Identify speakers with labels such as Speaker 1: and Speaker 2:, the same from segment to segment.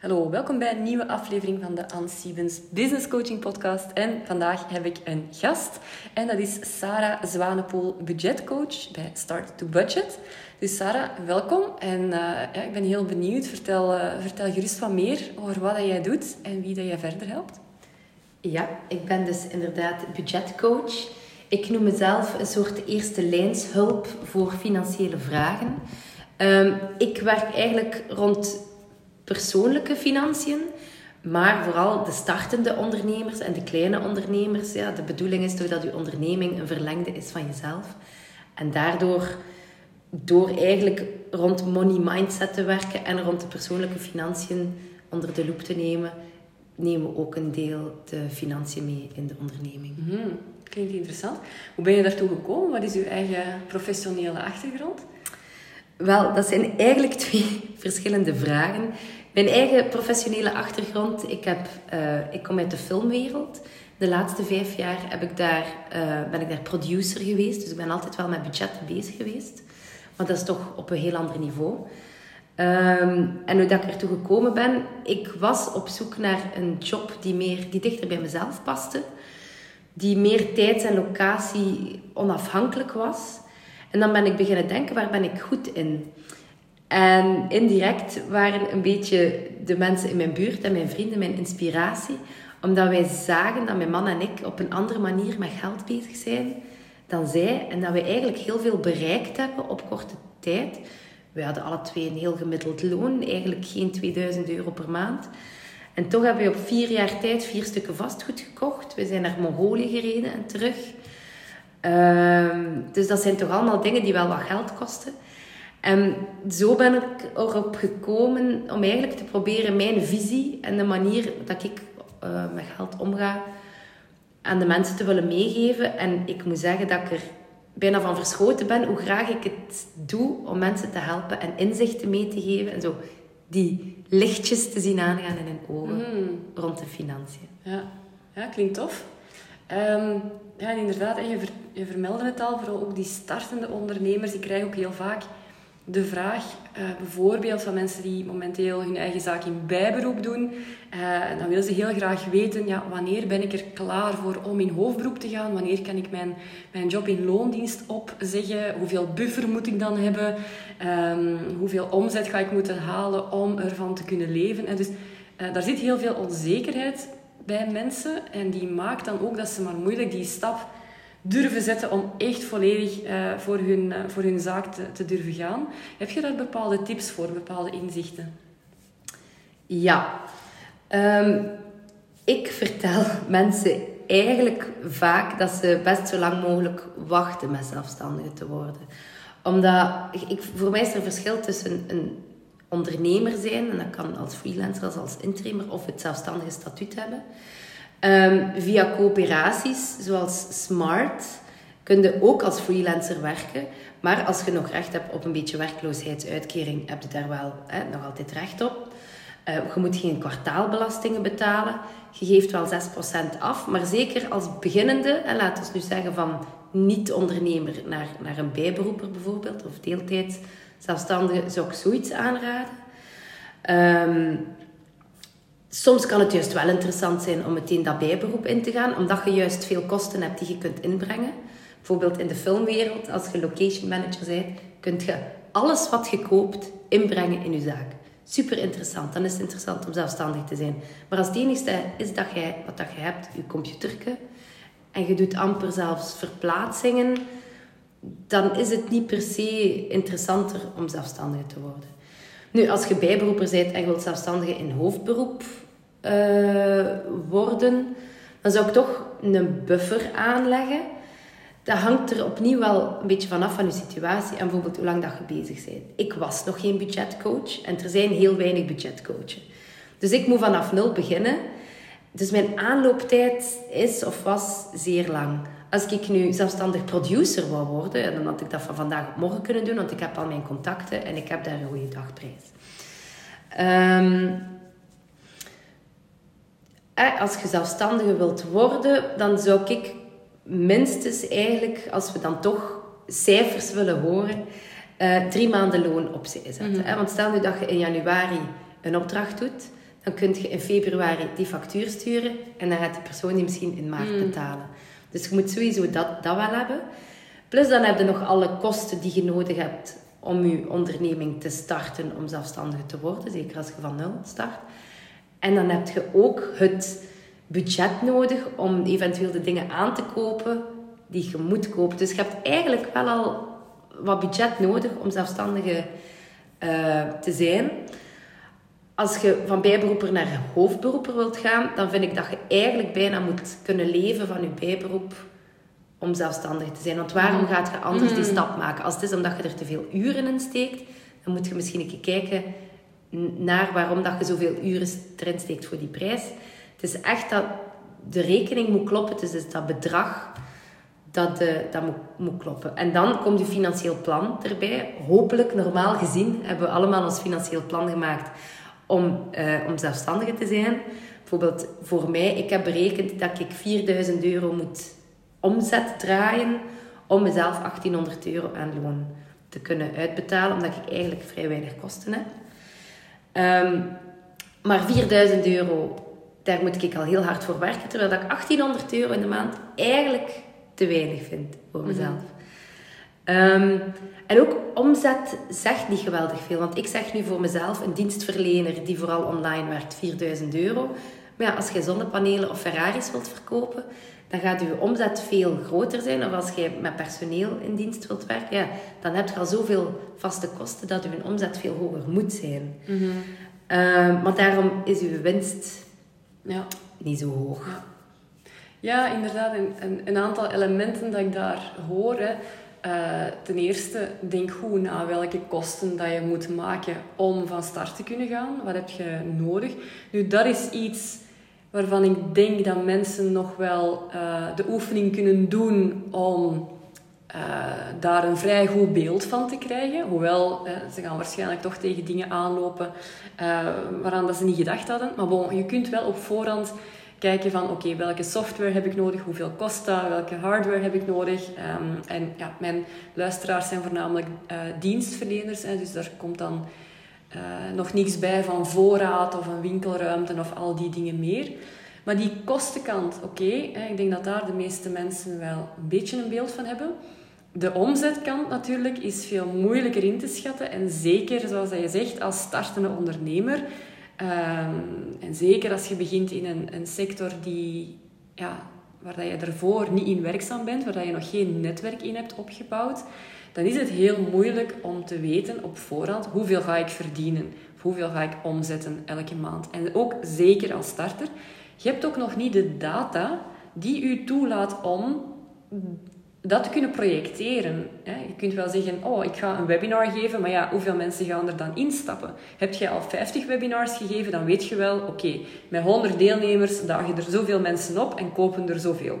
Speaker 1: Hallo, welkom bij een nieuwe aflevering van de Anne Stevens Business Coaching Podcast. En vandaag heb ik een gast en dat is Sarah Zwanepoel, budgetcoach bij Start to Budget. Dus Sarah, welkom en ja, ik ben heel benieuwd. Vertel, uh, vertel gerust wat meer over wat dat jij doet en wie dat jij verder helpt.
Speaker 2: Ja, ik ben dus inderdaad budgetcoach. Ik noem mezelf een soort eerste lijnshulp voor financiële vragen. Um, ik werk eigenlijk rond persoonlijke financiën, maar vooral de startende ondernemers en de kleine ondernemers. Ja, de bedoeling is toch dat je onderneming een verlengde is van jezelf. En daardoor, door eigenlijk rond money mindset te werken en rond de persoonlijke financiën onder de loep te nemen, nemen we ook een deel de financiën mee in de onderneming.
Speaker 1: Mm, klinkt interessant. Hoe ben je daartoe gekomen? Wat is uw eigen professionele achtergrond?
Speaker 2: Wel, dat zijn eigenlijk twee verschillende vragen. Mijn eigen professionele achtergrond, ik, heb, uh, ik kom uit de filmwereld. De laatste vijf jaar heb ik daar, uh, ben ik daar producer geweest. Dus ik ben altijd wel met budgetten bezig geweest. Maar dat is toch op een heel ander niveau. Um, en hoe dat ik ertoe gekomen ben, ik was op zoek naar een job die, meer, die dichter bij mezelf paste. Die meer tijd en locatie onafhankelijk was. En dan ben ik beginnen denken, waar ben ik goed in? En indirect waren een beetje de mensen in mijn buurt en mijn vrienden mijn inspiratie. Omdat wij zagen dat mijn man en ik op een andere manier met geld bezig zijn dan zij. En dat wij eigenlijk heel veel bereikt hebben op korte tijd. We hadden alle twee een heel gemiddeld loon, eigenlijk geen 2000 euro per maand. En toch hebben we op vier jaar tijd vier stukken vastgoed gekocht. We zijn naar Mongolië gereden en terug. Um, dus dat zijn toch allemaal dingen die wel wat geld kosten. En zo ben ik erop gekomen om eigenlijk te proberen mijn visie en de manier dat ik uh, met geld omga aan de mensen te willen meegeven. En ik moet zeggen dat ik er bijna van verschoten ben hoe graag ik het doe om mensen te helpen en inzichten mee te geven. En zo die lichtjes te zien aangaan in hun ogen mm. rond de financiën.
Speaker 1: Ja, ja klinkt tof. Um, ja, inderdaad, je, ver, je vermeldde het al, vooral ook die startende ondernemers, die krijgen ook heel vaak de vraag, uh, bijvoorbeeld van mensen die momenteel hun eigen zaak in bijberoep doen, uh, dan willen ze heel graag weten, ja, wanneer ben ik er klaar voor om in hoofdberoep te gaan? Wanneer kan ik mijn, mijn job in loondienst opzeggen? Hoeveel buffer moet ik dan hebben? Um, hoeveel omzet ga ik moeten halen om ervan te kunnen leven? En dus uh, daar zit heel veel onzekerheid bij mensen en die maakt dan ook dat ze maar moeilijk die stap durven zetten om echt volledig uh, voor, hun, uh, voor hun zaak te, te, durven gaan. Heb je daar bepaalde tips voor, bepaalde inzichten?
Speaker 2: Ja. Um, ik vertel mensen eigenlijk vaak dat ze best zo lang mogelijk wachten met zelfstandige te worden. Omdat, ik, voor mij is er een verschil tussen een ondernemer zijn, en dat kan als freelancer, als, als interimer, of het zelfstandige statuut hebben. Um, via coöperaties zoals Smart kun je ook als freelancer werken. Maar als je nog recht hebt op een beetje werkloosheidsuitkering, heb je daar wel nog altijd recht op. Uh, je moet geen kwartaalbelastingen betalen. Je geeft wel 6% af. Maar zeker als beginnende, en laten we nu zeggen van niet-ondernemer naar, naar een bijberoeper bijvoorbeeld, of deeltijd zelfstandige, zou ik zoiets aanraden. Um, Soms kan het juist wel interessant zijn om meteen dat bijberoep in te gaan, omdat je juist veel kosten hebt die je kunt inbrengen. Bijvoorbeeld in de filmwereld, als je location manager bent, kun je alles wat je koopt inbrengen in je zaak. Super interessant. Dan is het interessant om zelfstandig te zijn. Maar als het enige is dat jij, wat dat je hebt, je computerke, en je doet amper zelfs verplaatsingen, dan is het niet per se interessanter om zelfstandig te worden. Nu, als je bijberoeper bent en je wilt zelfstandige in hoofdberoep uh, worden, dan zou ik toch een buffer aanleggen. Dat hangt er opnieuw wel een beetje vanaf van je situatie en bijvoorbeeld hoe lang dat je bezig bent. Ik was nog geen budgetcoach en er zijn heel weinig budgetcoaches. Dus ik moet vanaf nul beginnen. Dus mijn aanlooptijd is of was zeer lang. Als ik nu zelfstandig producer wou worden, dan had ik dat van vandaag op morgen kunnen doen, want ik heb al mijn contacten en ik heb daar een goede dagprijs. Um, als je zelfstandige wilt worden, dan zou ik minstens eigenlijk, als we dan toch cijfers willen horen, uh, drie maanden loon opzij zetten. Mm Want stel nu dat je in januari een opdracht doet, dan kun je in februari die factuur sturen en dan gaat die persoon die misschien in maart
Speaker 1: Mm.
Speaker 2: betalen. Dus je moet sowieso dat, dat wel hebben. Plus dan heb je nog alle kosten die je nodig hebt om je onderneming te starten, om zelfstandige te worden, zeker als je van nul start. En dan heb je ook het budget nodig om eventueel de dingen aan te kopen die je moet kopen. Dus je hebt eigenlijk wel al wat budget nodig om zelfstandige eh, te zijn. Als je van bijberoeper naar hoofdberoeper wilt gaan, dan vind ik dat je eigenlijk bijna moet kunnen leven van je bijberoep om zelfstandig te zijn. Want waarom gaat je anders die stap maken? Als het is omdat je er te veel uren in steekt, dan moet je misschien een keer kijken naar waarom dat je zoveel uren erin steekt voor die prijs. Het is echt dat de rekening moet kloppen, dus het is dat bedrag dat, eh, dat moet, moet kloppen. En dan komt je financieel plan erbij. Hopelijk, normaal gezien, hebben we allemaal ons financieel plan gemaakt om, eh, om zelfstandige te zijn. Bijvoorbeeld voor mij, ik heb berekend dat ik 4000 euro moet omzet draaien om mezelf 1800 euro aan loon te kunnen uitbetalen, omdat ik eigenlijk vrij weinig kosten heb. Ehm, maar 4000 euro, daar moet ik al heel hard voor werken, terwijl ik 1800 euro in de maand eigenlijk te weinig vind voor mezelf. Ehm, en ook omzet zegt niet geweldig veel. Want ik zeg nu voor mezelf, een dienstverlener die vooral online werkt, 4000 euro. Maar ja, als je zonnepanelen of Ferraris wilt verkopen, dan gaat je omzet veel groter zijn. Of als je met personeel in dienst wilt werken, ja, dan heb je al zoveel vaste kosten dat je omzet veel hoger moet zijn. Ehm, maar daarom is uw winst
Speaker 1: Ja.
Speaker 2: niet zo hoog.
Speaker 1: Ja, inderdaad. Een, een, een aantal elementen dat ik daar hoor. Hè. Eh, ten eerste, denk goed na welke kosten dat je moet maken om van start te kunnen gaan. Wat heb je nodig? Nu, dat is iets waarvan ik denk dat mensen nog wel eh, de oefening kunnen doen om eh, daar een vrij goed beeld van te krijgen. Hoewel, ze gaan waarschijnlijk toch tegen dingen aanlopen waaraan dat ze niet gedacht hadden. Maar bon, je kunt wel op voorhand kijken van oké, welke software heb ik nodig, hoeveel kost dat, welke hardware heb ik nodig. Ehm, en ja, mijn luisteraars zijn voornamelijk eh, dienstverleners, hè, dus daar komt dan eh, nog niks bij van voorraad of een winkelruimte of al die dingen meer. Maar die kostenkant, oké, ik denk dat daar de meeste mensen wel een beetje een beeld van hebben. De omzetkant natuurlijk is veel moeilijker in te schatten. En zeker, zoals je zegt, als startende ondernemer. Ehm, en zeker als je begint in een, een sector die, ja, waar dat je ervoor niet in werkzaam bent, waar dat je nog geen netwerk in hebt opgebouwd, dan is het heel moeilijk om te weten op voorhand hoeveel ga ik verdienen, of hoeveel ga ik omzetten elke maand. En ook zeker als starter, je hebt ook nog niet de data die u toelaat om dat te kunnen projecteren. Je kunt wel zeggen, oh, ik ga een webinar geven, maar ja, hoeveel mensen gaan er dan instappen? Heb je al 50 webinars gegeven, dan weet je wel, oké, met 100 deelnemers dagen er zoveel mensen op en kopen er zoveel.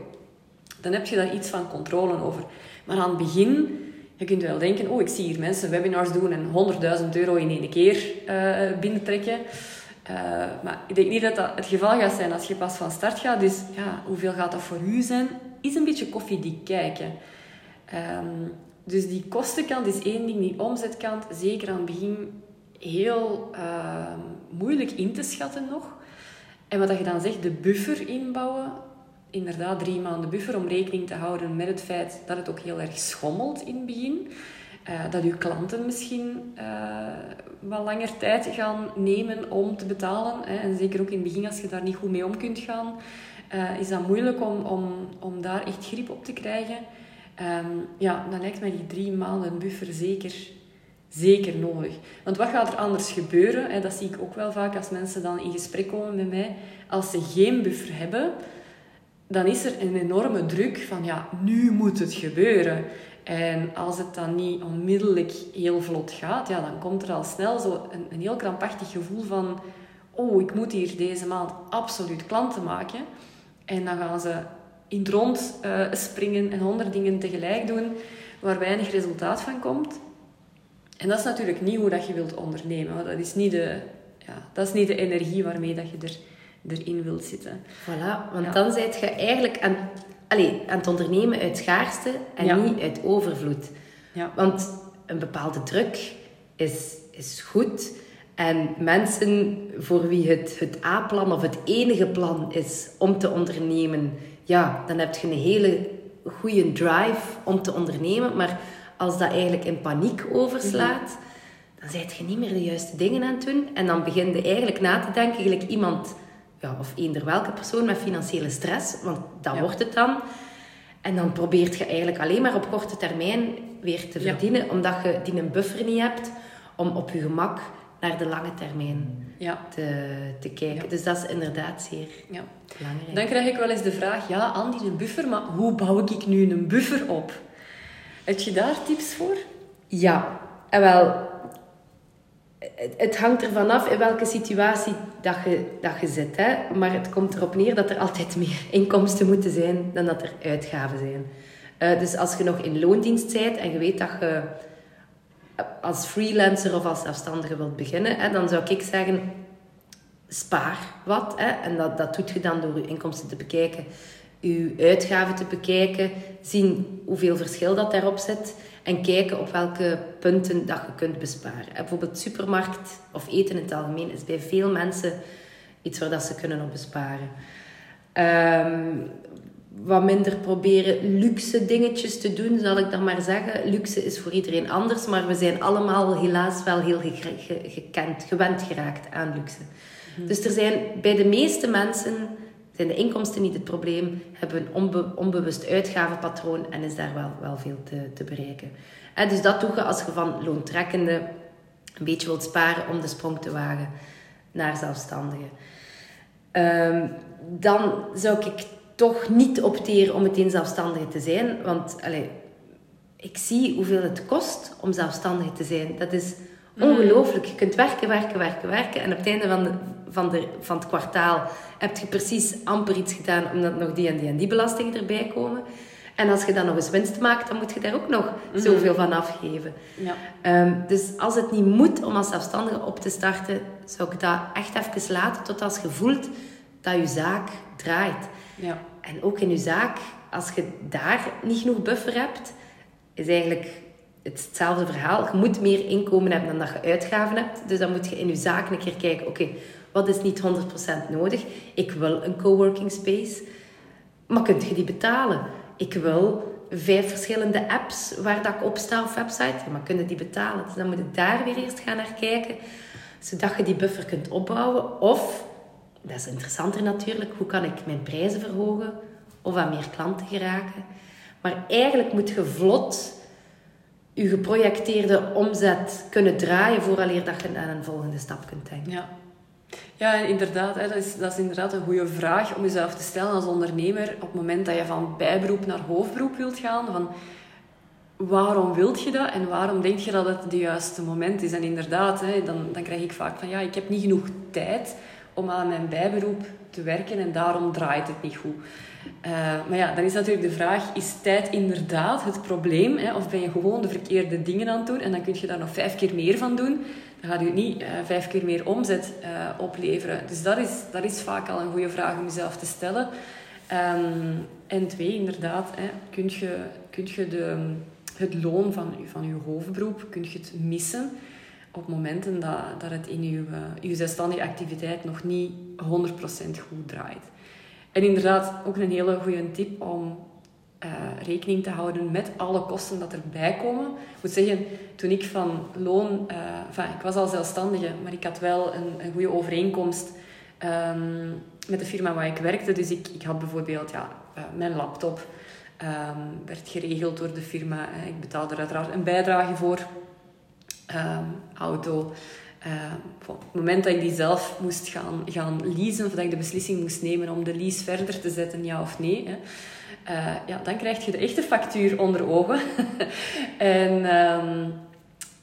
Speaker 1: Dan heb je daar iets van controle over. Maar aan het begin, je kunt wel denken, oh, ik zie hier mensen webinars doen en 100.000 euro in één keer eh, binnentrekken. Eh, maar ik denk niet dat dat het geval gaat zijn als je pas van start gaat. Dus ja, hoeveel gaat dat voor u zijn? Is een beetje koffiedik kijken. Ehm, dus die kostenkant is één ding, die omzetkant, zeker aan het begin heel ehm, moeilijk in te schatten nog. En wat je dan zegt, de buffer inbouwen. Inderdaad, drie maanden buffer om rekening te houden met het feit dat het ook heel erg schommelt in het begin. Eh, dat uw klanten misschien eh, wat langer tijd gaan nemen om te betalen. Hè. En zeker ook in het begin, als je daar niet goed mee om kunt gaan, eh, is dat moeilijk om, om, om daar echt grip op te krijgen. Ehm, ja, dan lijkt mij die drie maanden buffer zeker, zeker nodig. Want wat gaat er anders gebeuren? Hè, dat zie ik ook wel vaak als mensen dan in gesprek komen met mij. Als ze geen buffer hebben, dan is er een enorme druk van ja, nu moet het gebeuren. En als het dan niet onmiddellijk heel vlot gaat, ja, dan komt er al snel zo een, een heel krampachtig gevoel van oh, ik moet hier deze maand absoluut klanten maken. En dan gaan ze in het rond eh, springen en honderd dingen tegelijk doen, waar weinig resultaat van komt. En dat is natuurlijk niet hoe dat je wilt ondernemen. want Dat is niet de, ja, dat is niet de energie waarmee dat je er, erin wilt zitten.
Speaker 2: Voilà, want
Speaker 1: Ja.
Speaker 2: dan zijt je eigenlijk aan, allez, aan het ondernemen uit schaarste en
Speaker 1: Ja.
Speaker 2: niet uit overvloed.
Speaker 1: Ja.
Speaker 2: Want een bepaalde druk is, is goed. En mensen voor wie het, het A-plan of het enige plan is om te ondernemen, ja, dan heb je een hele goede drive om te ondernemen. Maar als dat eigenlijk in paniek overslaat, dan zijt je niet meer de juiste dingen aan het doen. En dan begin je eigenlijk na te denken, gelijk iemand, ja, of eender welke persoon met financiële stress, want dat wordt het dan. En dan probeert je eigenlijk alleen maar op korte termijn weer te verdienen, omdat je die een buffer niet hebt om op je gemak naar de lange termijn ja. te, te kijken. Dus dat is inderdaad zeer ja. belangrijk.
Speaker 1: Dan krijg ik wel eens de vraag, ja, Andy, een buffer, maar hoe bouw ik nu een buffer op? Heb je daar tips voor?
Speaker 2: Ja, en wel, het hangt ervan af in welke situatie dat je, dat je zit. Hè? Maar het komt erop neer dat er altijd meer inkomsten moeten zijn dan dat er uitgaven zijn. Uh, dus als je nog in loondienst bent en je weet dat je als freelancer of als zelfstandige wilt beginnen, hè, dan zou ik zeggen, spaar wat. Hè, en dat, dat doet je dan door je inkomsten te bekijken, je uitgaven te bekijken, zien hoeveel verschil dat daarop zit en kijken op welke punten dat je kunt besparen. Bijvoorbeeld supermarkt of eten in het algemeen is bij veel mensen iets waar dat ze kunnen op besparen. Um, wat minder proberen luxe dingetjes te doen, zal ik dan maar zeggen. Luxe is voor iedereen anders, maar we zijn allemaal helaas wel heel gekend, gewend geraakt aan luxe. Mhm. Dus er zijn bij de meeste mensen zijn de inkomsten niet het probleem, hebben een onbe onbewust uitgavenpatroon en is daar wel, wel veel te, te bereiken. En dus dat doe je als je van loontrekkende een beetje wilt sparen om de sprong te wagen naar zelfstandigen. Um, dan zou ik toch niet opteren om meteen zelfstandige te zijn. Want allez, ik zie hoeveel het kost om zelfstandige te zijn. Dat is mm. ongelooflijk. Je kunt werken, werken, werken, werken. En op het einde van, de, van, de, van het kwartaal heb je precies amper iets gedaan omdat nog die en die en die belastingen erbij komen. En als je dan nog eens winst maakt, dan moet je daar ook nog mm. zoveel van afgeven. Ja. Um, dus als het niet moet om als zelfstandige op te starten, zou ik dat echt even laten tot als je voelt dat je zaak draait. Ja. En ook in je zaak, als je daar niet genoeg buffer hebt, is eigenlijk hetzelfde verhaal. Je moet meer inkomen hebben dan dat je uitgaven hebt. Dus dan moet je in je zaak een keer kijken, oké, wat is niet 100% nodig? Ik wil een coworking space, maar kun je die betalen? Ik wil vijf verschillende apps waar dat ik op sta op website, maar kunnen die betalen? Dus dan moet je daar weer eerst gaan naar kijken, zodat je die buffer kunt opbouwen. Of dat is interessanter natuurlijk. Hoe kan ik mijn prijzen verhogen of aan meer klanten geraken? Maar eigenlijk moet je vlot je geprojecteerde omzet kunnen draaien vooraleer dat je aan een volgende stap kunt denken.
Speaker 1: Ja. Ja, inderdaad. Hè, dat, is, dat is inderdaad een goede vraag om jezelf te stellen als ondernemer op het moment dat je van bijberoep naar hoofdberoep wilt gaan. Van, waarom wilt je dat en waarom denk je dat het het juiste moment is? En inderdaad, hè, dan, dan krijg ik vaak van ja, ik heb niet genoeg tijd om aan mijn bijberoep te werken en daarom draait het niet goed. Uh, maar ja, dan is natuurlijk de vraag, is tijd inderdaad het probleem? Hè? Of ben je gewoon de verkeerde dingen aan het doen en dan kun je daar nog vijf keer meer van doen? Dan gaat je niet uh, vijf keer meer omzet uh, opleveren. Dus dat is, dat is vaak al een goede vraag om jezelf te stellen. Um, en twee, inderdaad, hè, kun je, kun je de, het loon van, van je hoofdberoep kun je het missen op momenten dat, dat het in je, je zelfstandige activiteit nog niet 100% goed draait. En inderdaad, ook een hele goede tip om uh, rekening te houden met alle kosten dat erbij komen. Ik moet zeggen, toen ik van loon... Uh, ik was al zelfstandige, maar ik had wel een, een goede overeenkomst um, met de firma waar ik werkte. Dus ik, ik had bijvoorbeeld ja, mijn laptop... Um, werd geregeld door de firma. Ik betaalde er uiteraard een bijdrage voor um, auto. Uh, op het moment dat ik die zelf moest gaan, gaan leasen, of dat ik de beslissing moest nemen om de lease verder te zetten, ja of nee, hè, uh, ja, dan krijg je de echte factuur onder ogen. en um,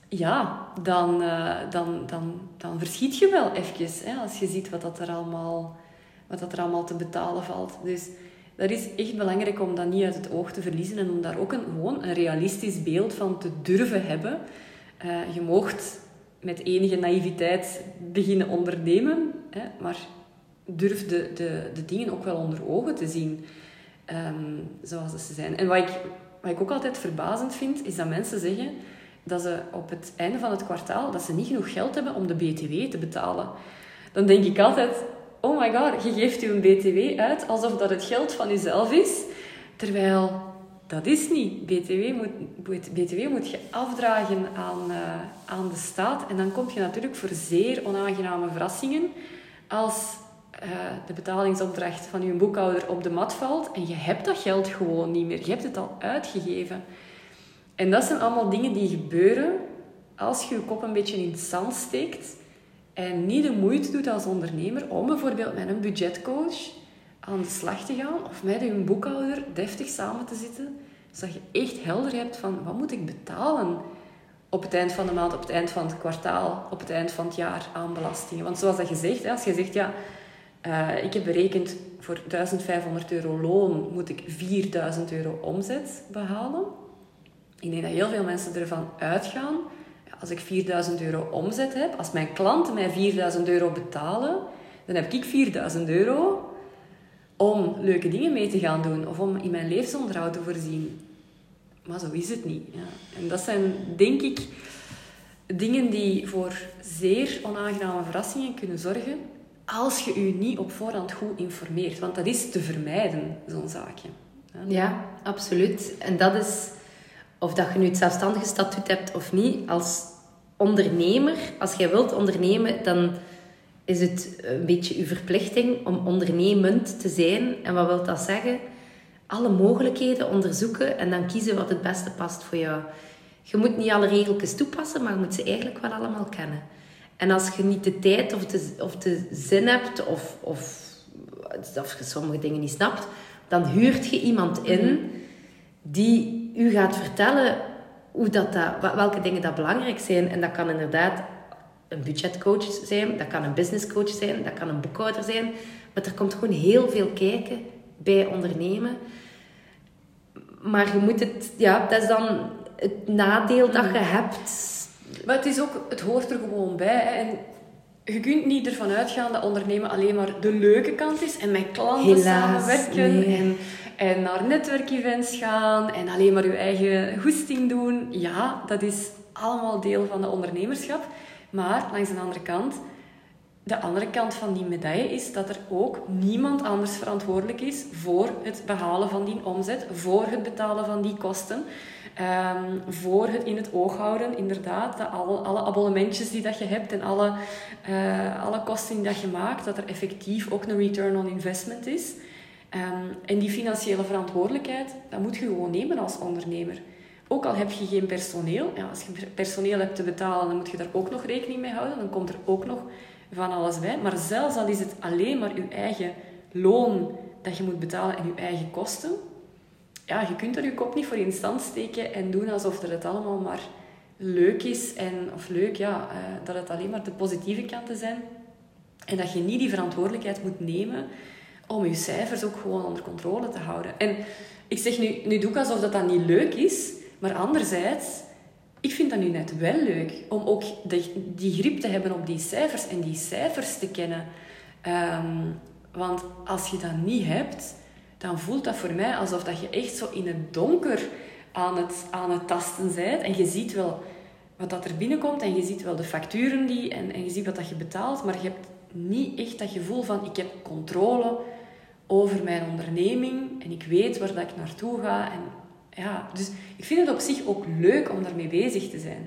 Speaker 1: ja, dan, uh, dan, dan, dan verschiet je wel even hè, als je ziet wat, dat er allemaal, wat dat er allemaal te betalen valt. Dus dat is echt belangrijk om dat niet uit het oog te verliezen en om daar ook een, gewoon een realistisch beeld van te durven hebben. Uh, je moogt met enige naïviteit beginnen ondernemen, hè, maar durf de, de, de dingen ook wel onder ogen te zien um, zoals ze zijn. En wat ik, wat ik ook altijd verbazend vind, is dat mensen zeggen... dat ze op het einde van het kwartaal dat ze niet genoeg geld hebben om de BTW te betalen. Dan denk ik altijd, oh my god, je geeft je een BTW uit alsof dat het geld van jezelf is. Terwijl dat is niet. BTW moet, BTW moet je afdragen aan, uh, aan de staat. En dan kom je natuurlijk voor zeer onaangename verrassingen als uh, de betalingsopdracht van je boekhouder op de mat valt en je hebt dat geld gewoon niet meer. Je hebt het al uitgegeven. En dat zijn allemaal dingen die gebeuren als je je kop een beetje in het zand steekt en niet de moeite doet als ondernemer om bijvoorbeeld met een budgetcoach aan de slag te gaan of met je boekhouder deftig samen te zitten, zodat je echt helder hebt van wat moet ik betalen op het eind van de maand, op het eind van het kwartaal, op het eind van het jaar aan belastingen. Want zoals dat je zegt, als je zegt ja, uh, ik heb berekend voor 1500 euro loon moet ik 4000 euro omzet behalen. Ik denk dat heel veel mensen ervan uitgaan, als ik 4000 euro omzet heb, als mijn klanten mij 4000 euro betalen, dan heb ik 4000 euro om leuke dingen mee te gaan doen of om in mijn levensonderhoud te voorzien. Maar zo is het niet. Ja. En dat zijn, denk ik, dingen die voor zeer onaangename verrassingen kunnen zorgen als je je niet op voorhand goed informeert. Want dat is te vermijden, zo'n zaakje.
Speaker 2: Ja, ja, absoluut. En dat is, of dat je nu het zelfstandige statuut hebt of niet, als ondernemer, als jij wilt ondernemen, dan is het een beetje je verplichting om ondernemend te zijn. En wat wil dat zeggen? Alle mogelijkheden onderzoeken en dan kiezen wat het beste past voor jou. Je moet niet alle regeltjes toepassen, maar je moet ze eigenlijk wel allemaal kennen. En als je niet de tijd of de, of de zin hebt, of, of, of je sommige dingen niet snapt, dan huurt je iemand in die u gaat vertellen hoe dat, dat, welke dingen dat belangrijk zijn. En dat kan inderdaad een budgetcoach zijn, dat kan een businesscoach zijn, dat kan een boekhouder zijn. Maar er komt gewoon heel veel kijken bij ondernemen. Maar je moet het, ja, dat is dan het nadeel dat je hebt
Speaker 1: maar het, is ook, het hoort er gewoon bij. Hè. En je kunt niet ervan uitgaan dat ondernemen alleen maar de leuke kant is. En met klanten samenwerken. En, en naar netwerkevents gaan. En alleen maar je eigen goesting doen. Ja, dat is allemaal deel van de ondernemerschap. Maar langs de andere kant... De andere kant van die medaille is dat er ook niemand anders verantwoordelijk is voor het behalen van die omzet, voor het betalen van die kosten. Um, voor het in het oog houden, inderdaad, dat alle, alle abonnementjes die dat je hebt en alle, uh, alle kosten die dat je maakt, dat er effectief ook een return on investment is. Um, en die financiële verantwoordelijkheid, dat moet je gewoon nemen als ondernemer. Ook al heb je geen personeel, ja, als je personeel hebt te betalen, dan moet je daar ook nog rekening mee houden. Dan komt er ook nog van alles bij. Maar zelfs al is het alleen maar je eigen loon dat je moet betalen en je eigen kosten, ja, je kunt er je kop niet voor in stand steken en doen alsof het allemaal maar leuk is. En, of leuk, ja, uh, dat het alleen maar de positieve kanten zijn. En dat je niet die verantwoordelijkheid moet nemen om je cijfers ook gewoon onder controle te houden. En ik zeg nu, nu doe ik alsof dat, dat niet leuk is, maar anderzijds, ik vind dat nu net wel leuk om ook de, die grip te hebben op die cijfers en die cijfers te kennen. Um, want als je dat niet hebt, dan voelt dat voor mij alsof dat je echt zo in het donker aan het, aan het tasten bent. En je ziet wel wat dat er binnenkomt en je ziet wel de facturen die, en, en je ziet wat dat je betaalt, maar je hebt niet echt dat gevoel van ik heb controle over mijn onderneming en ik weet waar dat ik naartoe ga. En, ja, dus ik vind het op zich ook leuk om daarmee bezig te zijn.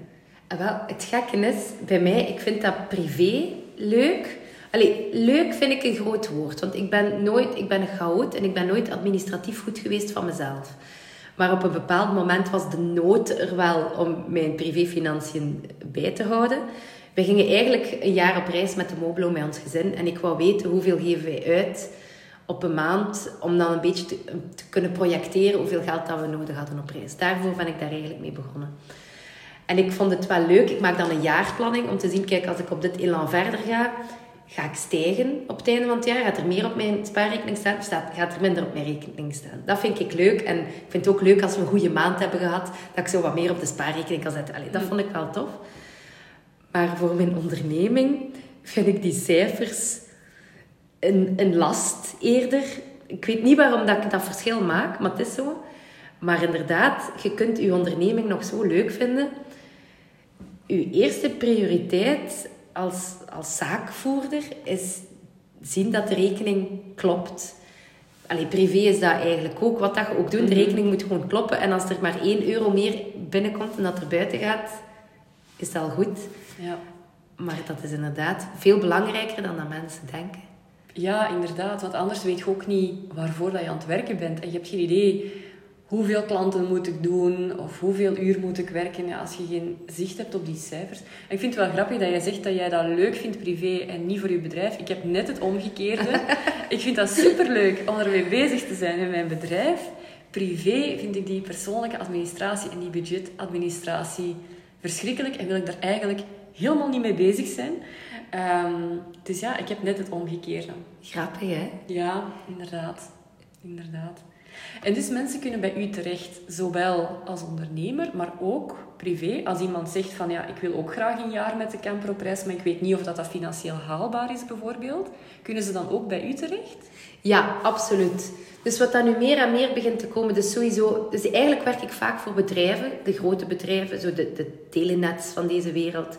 Speaker 2: Ah, wel, het gekke is, bij mij, ik vind dat privé leuk. Allee, leuk vind ik een groot woord. Want ik ben, nooit, ik ben een chaot en ik ben nooit administratief goed geweest van mezelf. Maar op een bepaald moment was de nood er wel om mijn privéfinanciën bij te houden. We gingen eigenlijk een jaar op reis met de Moblo met ons gezin. En ik wou weten hoeveel geven wij uit op een maand. Om dan een beetje te, kunnen projecteren hoeveel geld dat we nodig hadden op reis. Daarvoor ben ik daar eigenlijk mee begonnen. En ik vond het wel leuk. Ik maak dan een jaarplanning om te zien, kijk, als ik op dit elan verder ga, Ga ik stijgen op het einde van het jaar? Gaat er meer op mijn spaarrekening staan? Of gaat er minder op mijn rekening staan? Dat vind ik leuk. En ik vind het ook leuk als we een goede maand hebben gehad, dat ik zo wat meer op de spaarrekening kan zetten. Allee, dat vond ik wel tof. Maar voor mijn onderneming vind ik die cijfers een, een last eerder. Ik weet niet waarom dat ik dat verschil maak, maar het is zo. Maar inderdaad, je kunt je onderneming nog zo leuk vinden uw eerste prioriteit als, als zaakvoerder is zien dat de rekening klopt. Allee, privé is dat eigenlijk ook. Wat dat je ook doet, de rekening moet gewoon kloppen. En als er maar 1 euro meer binnenkomt en dat er buiten gaat, is dat al goed.
Speaker 1: Ja.
Speaker 2: Maar dat is inderdaad veel belangrijker dan dat mensen denken.
Speaker 1: Ja, inderdaad. Want anders weet je ook niet waarvoor dat je aan het werken bent. En je hebt geen idee hoeveel klanten moet ik doen of hoeveel uur moet ik werken ja, als je geen zicht hebt op die cijfers. En ik vind het wel grappig dat jij zegt dat jij dat leuk vindt privé en niet voor je bedrijf. Ik heb net het omgekeerde. ik vind dat superleuk om ermee bezig te zijn met mijn bedrijf. Privé vind ik die persoonlijke administratie en die budgetadministratie verschrikkelijk en wil ik daar eigenlijk helemaal niet mee bezig zijn. Ehm, dus ja, ik heb net het omgekeerde.
Speaker 2: Grappig, hè?
Speaker 1: Ja, inderdaad. Inderdaad. En dus mensen kunnen bij u terecht, zowel als ondernemer, maar ook privé. Als iemand zegt van ja, ik wil ook graag een jaar met de camper op reis, maar ik weet niet of dat, dat financieel haalbaar is bijvoorbeeld. Kunnen ze dan ook bij u terecht?
Speaker 2: Ja, absoluut. Dus wat dan nu meer en meer begint te komen, dus sowieso... Dus eigenlijk werk ik vaak voor bedrijven, de grote bedrijven, zo de, de telenets van deze wereld.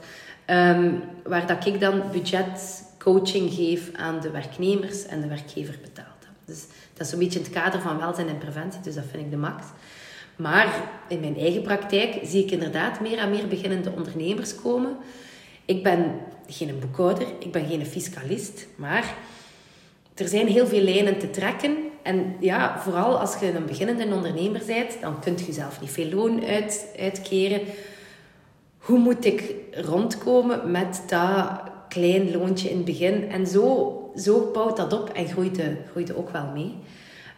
Speaker 2: Ehm, waar dat ik dan budgetcoaching geef aan de werknemers en de werkgever betaalt. Dus dat is zo'n beetje in het kader van welzijn en preventie, dus dat vind ik de max. Maar in mijn eigen praktijk zie ik inderdaad meer en meer beginnende ondernemers komen. Ik ben geen boekhouder, ik ben geen fiscalist, maar er zijn heel veel lijnen te trekken. En ja, vooral als je een beginnende ondernemer bent, dan kun je zelf niet veel loon uit, uitkeren. Hoe moet ik rondkomen met dat klein loontje in het begin? En zo, zo bouwt dat op en groeit, de, groeit ook wel mee.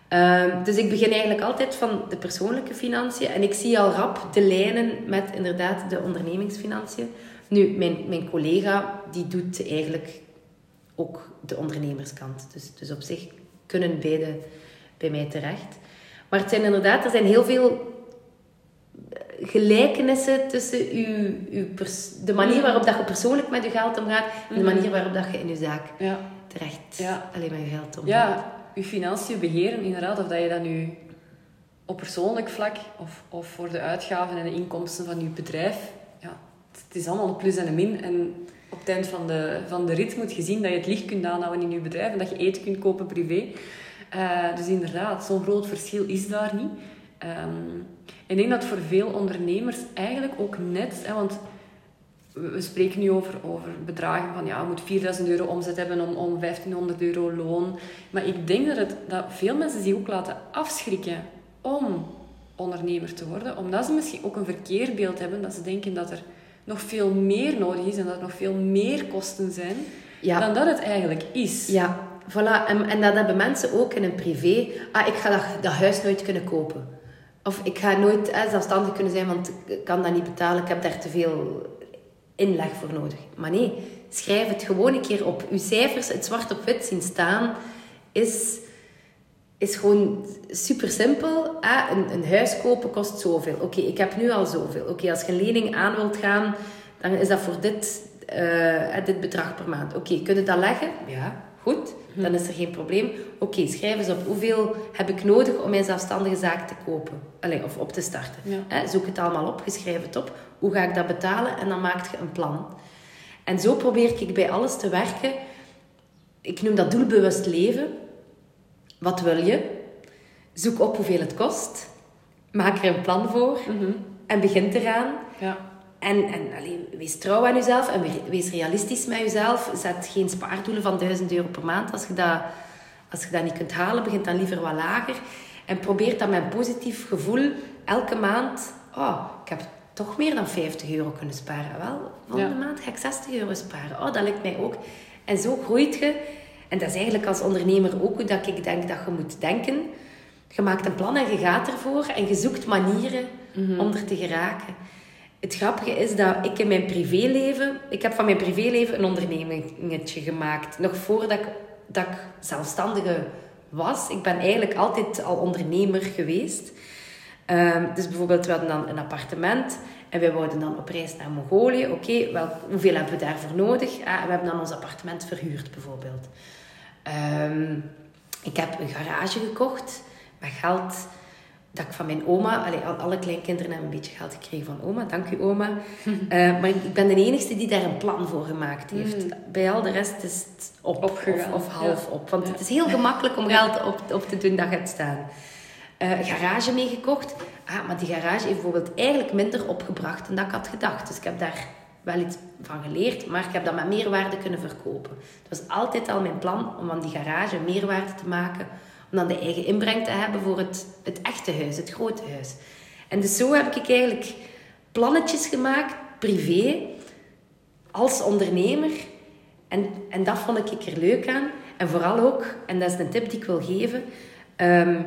Speaker 2: Ehm, dus ik begin eigenlijk altijd van de persoonlijke financiën. En ik zie al rap de lijnen met inderdaad de ondernemingsfinanciën. Nu, mijn, mijn collega die doet eigenlijk ook de ondernemerskant. Dus, dus op zich kunnen beide bij mij terecht. Maar het zijn inderdaad, er zijn heel veel gelijkenissen tussen uw, uw de manier waarop dat je persoonlijk met je geld omgaat en de mhm. manier waarop dat je in je zaak ja. terecht ja. alleen met je geld omgaat.
Speaker 1: Ja, je financiën beheren inderdaad, of dat je dat nu op persoonlijk vlak of, of voor de uitgaven en de inkomsten van je bedrijf, ja, het is allemaal een plus en een min. En op het eind van de, van de rit moet je zien dat je het licht kunt aanhouden in je bedrijf en dat je eten kunt kopen privé. Uh, dus inderdaad, zo'n groot verschil is daar niet. Um, ik denk dat voor veel ondernemers eigenlijk ook net, hè, want we spreken nu over, over bedragen van ja, je moet 4000 euro omzet hebben om, om 1500 euro loon. Maar ik denk dat, het, dat veel mensen zich ook laten afschrikken om ondernemer te worden, omdat ze misschien ook een verkeerbeeld hebben, dat ze denken dat er nog veel meer nodig is en dat er nog veel meer kosten zijn dan dat het eigenlijk is.
Speaker 2: Ja, voilà. En, en dat hebben mensen ook in een privé. Ah, ik ga dat, dat huis nooit kunnen kopen. Of ik ga nooit eh, zelfstandig kunnen zijn, want ik kan dat niet betalen. Ik heb daar te veel inleg voor nodig. Maar nee, schrijf het gewoon een keer op. Uw cijfers, het zwart op wit zien staan, is, is gewoon super simpel. Eh, een, een huis kopen kost zoveel. Oké, ik heb nu al zoveel. Oké, als je een lening aan wilt gaan, dan is dat voor dit, uh, dit bedrag per maand. Oké, kun je dat leggen? Ja, goed. Dan is er geen probleem. Oké, schrijf eens op hoeveel heb ik nodig om mijn zelfstandige zaak te kopen. Allee, of op te starten. zoek het allemaal op, schrijf het op. Hoe ga ik dat betalen? En dan maak je een plan. En zo probeer ik bij alles te werken. Ik noem dat doelbewust leven. Wat wil je? Zoek op hoeveel het kost. Maak er een plan voor. Mhm. En begin eraan. Ja. En, en alleen, wees trouw aan jezelf en wees realistisch met jezelf. Zet geen spaardoelen van 1000 euro per maand. Als je, dat, als je dat niet kunt halen, begint dan liever wat lager. En probeer dat met een positief gevoel elke maand. Oh, ik heb toch meer dan 50 euro kunnen sparen. Wel, volgende maand ga ik 60 euro sparen. Oh, dat lijkt mij ook. En zo groeit je. En dat is eigenlijk als ondernemer ook hoe dat ik denk dat je moet denken. Je maakt een plan en je gaat ervoor. En je zoekt manieren mhm. om er te geraken het grappige is dat ik in mijn privéleven... Ik heb van mijn privéleven een ondernemingetje gemaakt. Nog voordat ik, dat zelfstandige was. Ik ben eigenlijk altijd al ondernemer geweest. Um, dus bijvoorbeeld, we hadden dan een appartement... En wij wouden dan op reis naar Mongolië. Oké, wel, hoeveel hebben we daarvoor nodig? Ah, we hebben dan ons appartement verhuurd, bijvoorbeeld. Um, ik heb een garage gekocht met geld dat ik van mijn oma, allee, alle kleinkinderen hebben een beetje geld gekregen van oma, dank u oma. Eh, maar ik, ben de enige die daar een plan voor gemaakt heeft. Bij al de rest is het op
Speaker 1: Opgegaan,
Speaker 2: of, of half
Speaker 1: ja.
Speaker 2: op. Want
Speaker 1: Ja.
Speaker 2: het is heel gemakkelijk om geld op, op te doen dat gaat staan. Eh, garage meegekocht. Ah, maar die garage heeft bijvoorbeeld eigenlijk minder opgebracht dan dat ik had gedacht. Dus ik heb daar wel iets van geleerd, maar ik heb dat met meerwaarde kunnen verkopen. Het was altijd al mijn plan om van die garage meerwaarde te maken, dan de eigen inbreng te hebben voor het, het echte huis, het grote huis. En dus zo heb ik eigenlijk plannetjes gemaakt, privé, als ondernemer. En, en dat vond ik er leuk aan. En vooral ook, en dat is een tip die ik wil geven, ehm,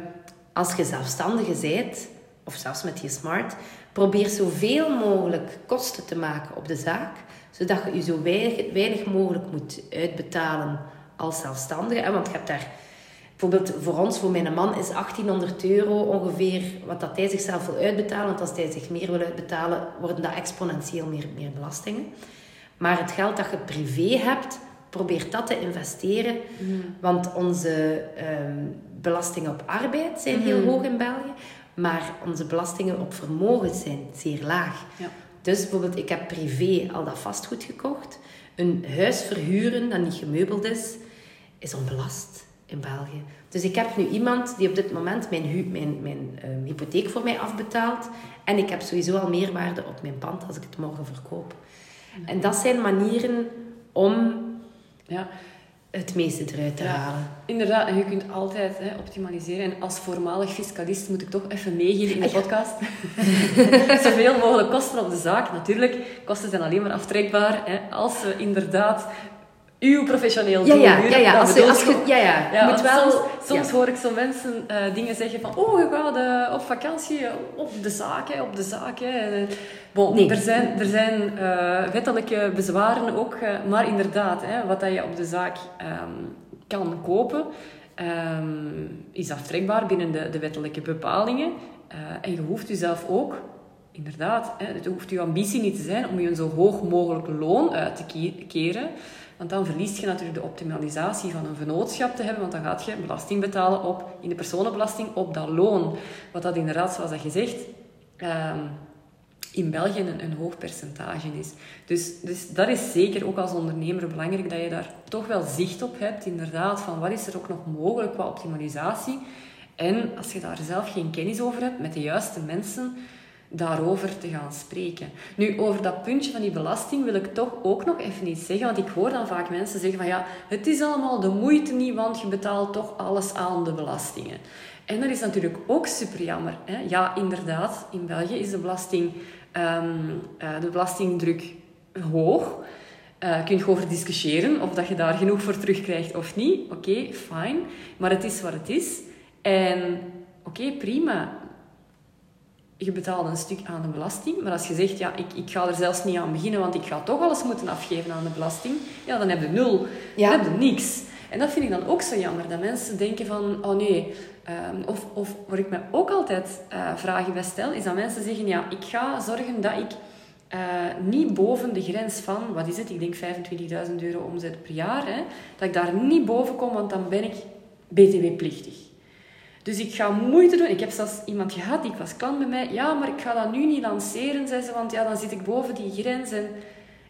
Speaker 2: als je zelfstandige bent, of zelfs met je smart, probeer zoveel mogelijk kosten te maken op de zaak, zodat je je zo weinig, weinig mogelijk moet uitbetalen als zelfstandige. Want je hebt daar bijvoorbeeld voor ons, voor mijn man, is 1800 euro ongeveer wat dat hij zichzelf wil uitbetalen. Want als hij zich meer wil uitbetalen, worden dat exponentieel meer, meer belastingen. Maar het geld dat je privé hebt, probeer dat te investeren. Want onze ehm, belastingen op arbeid zijn heel hoog in België. Maar onze belastingen op vermogen zijn zeer laag.
Speaker 1: Ja.
Speaker 2: Dus bijvoorbeeld, ik heb privé al dat vastgoed gekocht. Een huis verhuren dat niet gemeubeld is, is onbelast in België. Dus ik heb nu iemand die op dit moment mijn, hu- mijn, mijn ehm, hypotheek voor mij afbetaalt. En ik heb sowieso al meerwaarde op mijn pand als ik het morgen verkoop. En dat zijn manieren om
Speaker 1: Ja,
Speaker 2: het meeste eruit te
Speaker 1: Ja.
Speaker 2: halen.
Speaker 1: inderdaad. En je kunt altijd hè, optimaliseren. En als voormalig fiscalist moet ik toch even meegeven in de podcast. Zoveel mogelijk kosten op de zaak. Natuurlijk, kosten zijn alleen maar aftrekbaar. Hè, als we inderdaad uw professioneel
Speaker 2: Ja,
Speaker 1: doel
Speaker 2: ja, ja, ja. Als je, als je, ja, ja.
Speaker 1: Ja,
Speaker 2: moet wel...
Speaker 1: soms, soms
Speaker 2: ja.
Speaker 1: hoor ik zo mensen eh, dingen zeggen van oh, je gaat eh, op vakantie eh, op de zaak, hè, op de zaak. Hè. Bon,
Speaker 2: Nee.
Speaker 1: Er zijn, er zijn eh, wettelijke bezwaren ook, maar inderdaad, hè, wat dat je op de zaak ehm, kan kopen, ehm, is aftrekbaar binnen de, de wettelijke bepalingen. En je hoeft jezelf ook, inderdaad, hè, het hoeft je ambitie niet te zijn om je een zo hoog mogelijk loon uit te ke- keren. Want dan verlies je natuurlijk de optimalisatie van een vennootschap te hebben, want dan gaat je belasting betalen op, in de personenbelasting op dat loon. Wat dat inderdaad, zoals dat je zegt, ehm, in België een, een hoog percentage is. Dus, dus dat is zeker ook als ondernemer belangrijk dat je daar toch wel zicht op hebt, inderdaad, van wat is er ook nog mogelijk qua optimalisatie. En als je daar zelf geen kennis over hebt, met de juiste mensen daarover te gaan spreken. Nu, over dat puntje van die belasting wil ik toch ook nog even iets zeggen, want ik hoor dan vaak mensen zeggen van ja, het is allemaal de moeite niet, want je betaalt toch alles aan de belastingen. En dat is natuurlijk ook super jammer. Hè? Ja, inderdaad, in België is de, belasting, ehm, eh, de belastingdruk hoog. Eh kun je over discussiëren of dat je daar genoeg voor terugkrijgt of niet. Oké, fijn. Maar het is wat het is. En oké, prima. Je betaalt een stuk aan de belasting. Maar als je zegt, ja, ik, ik ga er zelfs niet aan beginnen, want ik ga toch alles moeten afgeven aan de belasting. Ja, dan heb je nul.
Speaker 2: Ja.
Speaker 1: Dan heb je niks. En dat vind ik dan ook zo jammer. Dat mensen denken van, oh nee. ehm, of, of waar ik me ook altijd eh, vragen bij stel, is dat mensen zeggen, ja, ik ga zorgen dat ik eh, niet boven de grens van, wat is het, ik denk 25.000 euro omzet per jaar, hè, dat ik daar niet boven kom, want dan ben ik btw-plichtig. Dus ik ga moeite doen. Ik heb zelfs iemand gehad, die was klant bij mij. Ja, maar ik ga dat nu niet lanceren, zei ze, want ja, dan zit ik boven die grens. En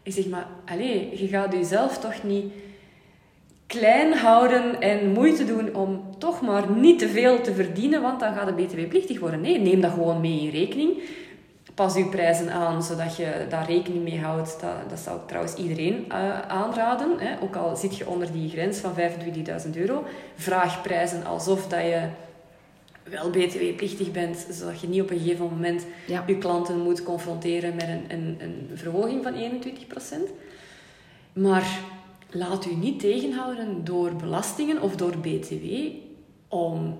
Speaker 1: ik zeg, maar allez, je gaat jezelf toch niet klein houden en moeite doen om toch maar niet te veel te verdienen, want dan gaat de btw-plichtig worden. Nee, neem dat gewoon mee in rekening. Pas uw prijzen aan, zodat je daar rekening mee houdt. Dat, dat zou ik trouwens iedereen eh, aanraden. Hè. Ook al zit je onder die grens van 25.000 euro. Vraag prijzen alsof dat je wel btw-plichtig bent, zodat je niet op een gegeven moment
Speaker 2: Ja.
Speaker 1: je klanten moet confronteren met een, een, een verhoging van 21%. Maar laat u niet tegenhouden door belastingen of door btw om,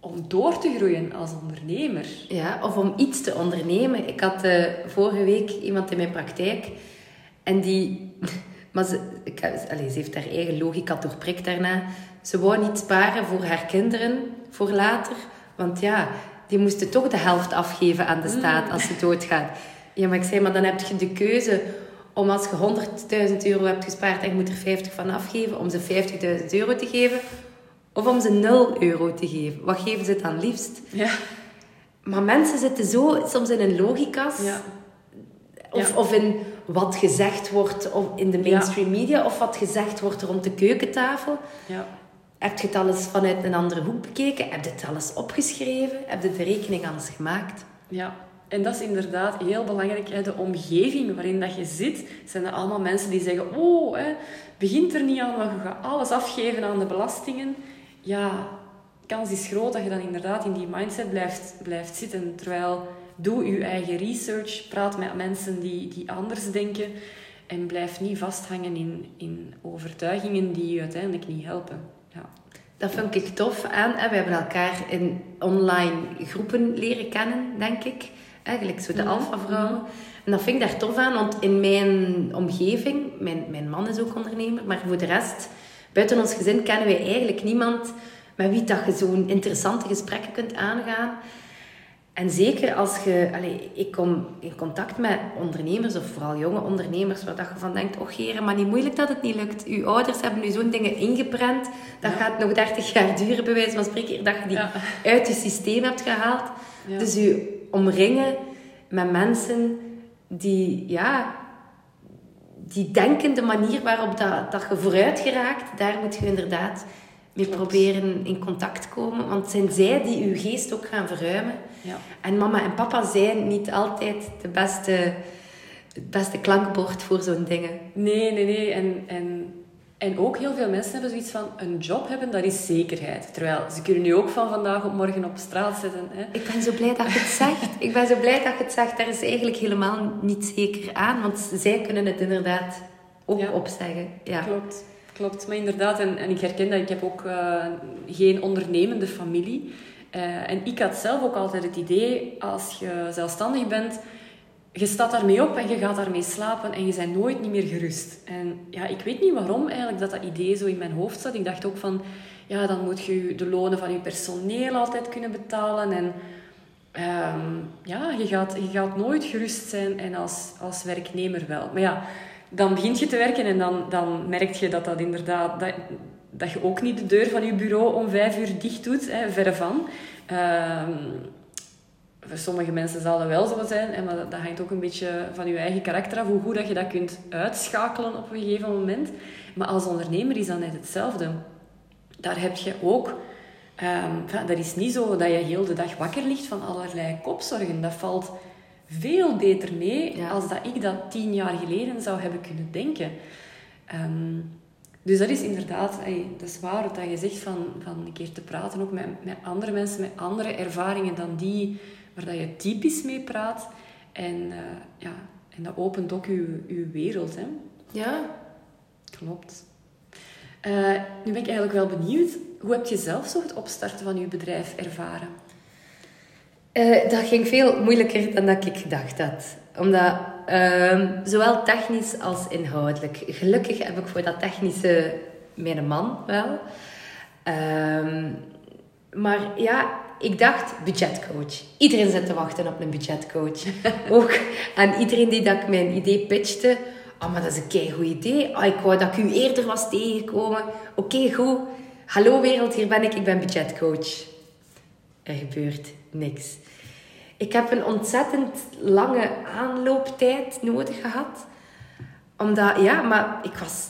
Speaker 1: om door te groeien als ondernemer.
Speaker 2: Ja, of om iets te ondernemen. Ik had eh, vorige week iemand in mijn praktijk en die... Maar ze, ik, ze heeft haar eigen logica doorprikt daarna. Ze wou niet sparen voor haar kinderen, voor later. Want ja, die moesten toch de helft afgeven aan de staat als ze doodgaat. Ja, maar ik zei, maar dan heb je de keuze om als je 100.000 euro hebt gespaard en je moet er 50 van afgeven, om ze 50.000 euro te geven. Of om ze 0 euro te geven. Wat geven ze dan liefst?
Speaker 1: Ja.
Speaker 2: Maar mensen zitten zo soms in een logica's.
Speaker 1: Ja.
Speaker 2: Of,
Speaker 1: Ja.
Speaker 2: of in wat gezegd wordt of in de mainstream media. Of wat gezegd wordt rond de keukentafel.
Speaker 1: Ja.
Speaker 2: Heb je het alles vanuit een andere hoek bekeken? Heb je het alles opgeschreven? Heb je de rekening alles gemaakt?
Speaker 1: Ja, en dat is inderdaad heel belangrijk. De omgeving waarin dat je zit, zijn er allemaal mensen die zeggen... Oh, hè, begint er niet aan, want je gaat alles afgeven aan de belastingen. Ja, kans is groot dat je dan inderdaad in die mindset blijft, blijft zitten. Terwijl, doe je eigen research, praat met mensen die, die anders denken... En blijf niet vasthangen in, in overtuigingen die je uiteindelijk niet helpen.
Speaker 2: Dat vind ik tof aan. hè. We hebben elkaar in online groepen leren kennen, denk ik. Eigenlijk zo de
Speaker 1: Mhm,
Speaker 2: alpha-vrouwen. En dat vind ik daar tof aan, want in mijn omgeving, mijn, mijn man is ook ondernemer, maar voor de rest, buiten ons gezin, kennen wij eigenlijk niemand met wie dat je zo'n interessante gesprekken kunt aangaan. En zeker als je... Allee, ik kom in contact met ondernemers, of vooral jonge ondernemers, waar dat je van denkt, och heren, maar niet moeilijk dat het niet lukt. Uw ouders hebben nu zo'n dingen ingeprent, dat gaat nog 30 jaar duren, bij wijze van spreken, dat je die
Speaker 1: Ja.
Speaker 2: uit je systeem hebt gehaald.
Speaker 1: Ja.
Speaker 2: Dus je omringen met mensen die, ja, die denken de manier waarop dat, dat je vooruit geraakt, daar moet je inderdaad
Speaker 1: Klopt.
Speaker 2: proberen in contact te komen. Want het zijn zij die je geest ook gaan verruimen.
Speaker 1: Ja.
Speaker 2: En mama en papa zijn niet altijd de beste, het beste klankbord voor zo'n dingen.
Speaker 1: Nee, nee, nee. En, en, en ook heel veel mensen hebben zoiets van... Een job hebben, dat is zekerheid. Terwijl ze kunnen nu ook van vandaag op morgen op straat zetten. Hè.
Speaker 2: Ik ben zo blij dat je het zegt. Ik ben zo blij dat je het zegt. Daar is eigenlijk helemaal niet zeker aan. Want zij kunnen het inderdaad ook
Speaker 1: Ja.
Speaker 2: opzeggen. Ja.
Speaker 1: Klopt, klopt. Maar inderdaad, en, en ik herken dat. Ik heb ook eh, geen ondernemende familie. Eh, en ik had zelf ook altijd het idee, als je zelfstandig bent... Je staat daarmee op en je gaat daarmee slapen en je bent nooit niet meer gerust. En ja, ik weet niet waarom eigenlijk dat dat idee zo in mijn hoofd zat. Ik dacht ook van, ja, dan moet je de lonen van je personeel altijd kunnen betalen. En ehm, ja, je gaat, je gaat nooit gerust zijn en als, als werknemer wel. Maar ja, dan begint je te werken en dan, dan merk je dat dat inderdaad... Dat, dat je ook niet de deur van je bureau om vijf uur dicht doet, hè, verre van. Ehm, voor sommige mensen zal dat wel zo zijn, maar dat, hangt ook een beetje van je eigen karakter af, hoe goed dat je dat kunt uitschakelen op een gegeven moment. Maar als ondernemer is dat net hetzelfde. Daar heb je ook... ja, dat is niet zo dat je heel de dag wakker ligt van allerlei kopzorgen. Dat valt veel beter mee
Speaker 2: Ja.
Speaker 1: als dat ik dat tien jaar geleden zou hebben kunnen denken. Ehm, dus dat is inderdaad, ey, dat is waar wat je zegt van, van een keer te praten ook met, met andere mensen, met andere ervaringen dan die waar dat je typisch mee praat. En, eh, ja, en dat opent ook je, je wereld. Hè?
Speaker 2: ja.
Speaker 1: Klopt. Eh, nu ben ik eigenlijk wel benieuwd, hoe heb je zelf zo het opstarten van je bedrijf ervaren?
Speaker 2: Eh, dat ging veel moeilijker dan dat ik gedacht had. Omdat, ehm, zowel technisch als inhoudelijk. Gelukkig heb ik voor dat technische mijn man wel. Ehm, maar ja, ik dacht budgetcoach. Iedereen zit te wachten op een budgetcoach. Ook aan iedereen die dat ik mijn idee pitchte. Oh, maar dat is een keigoed idee. Oh, ik wou dat ik u eerder was tegengekomen. Oké, goed. Hallo wereld, hier ben ik. Ik ben budgetcoach. Er gebeurt niks. Ik heb een ontzettend lange aanlooptijd nodig gehad. Omdat, ja, maar ik, was,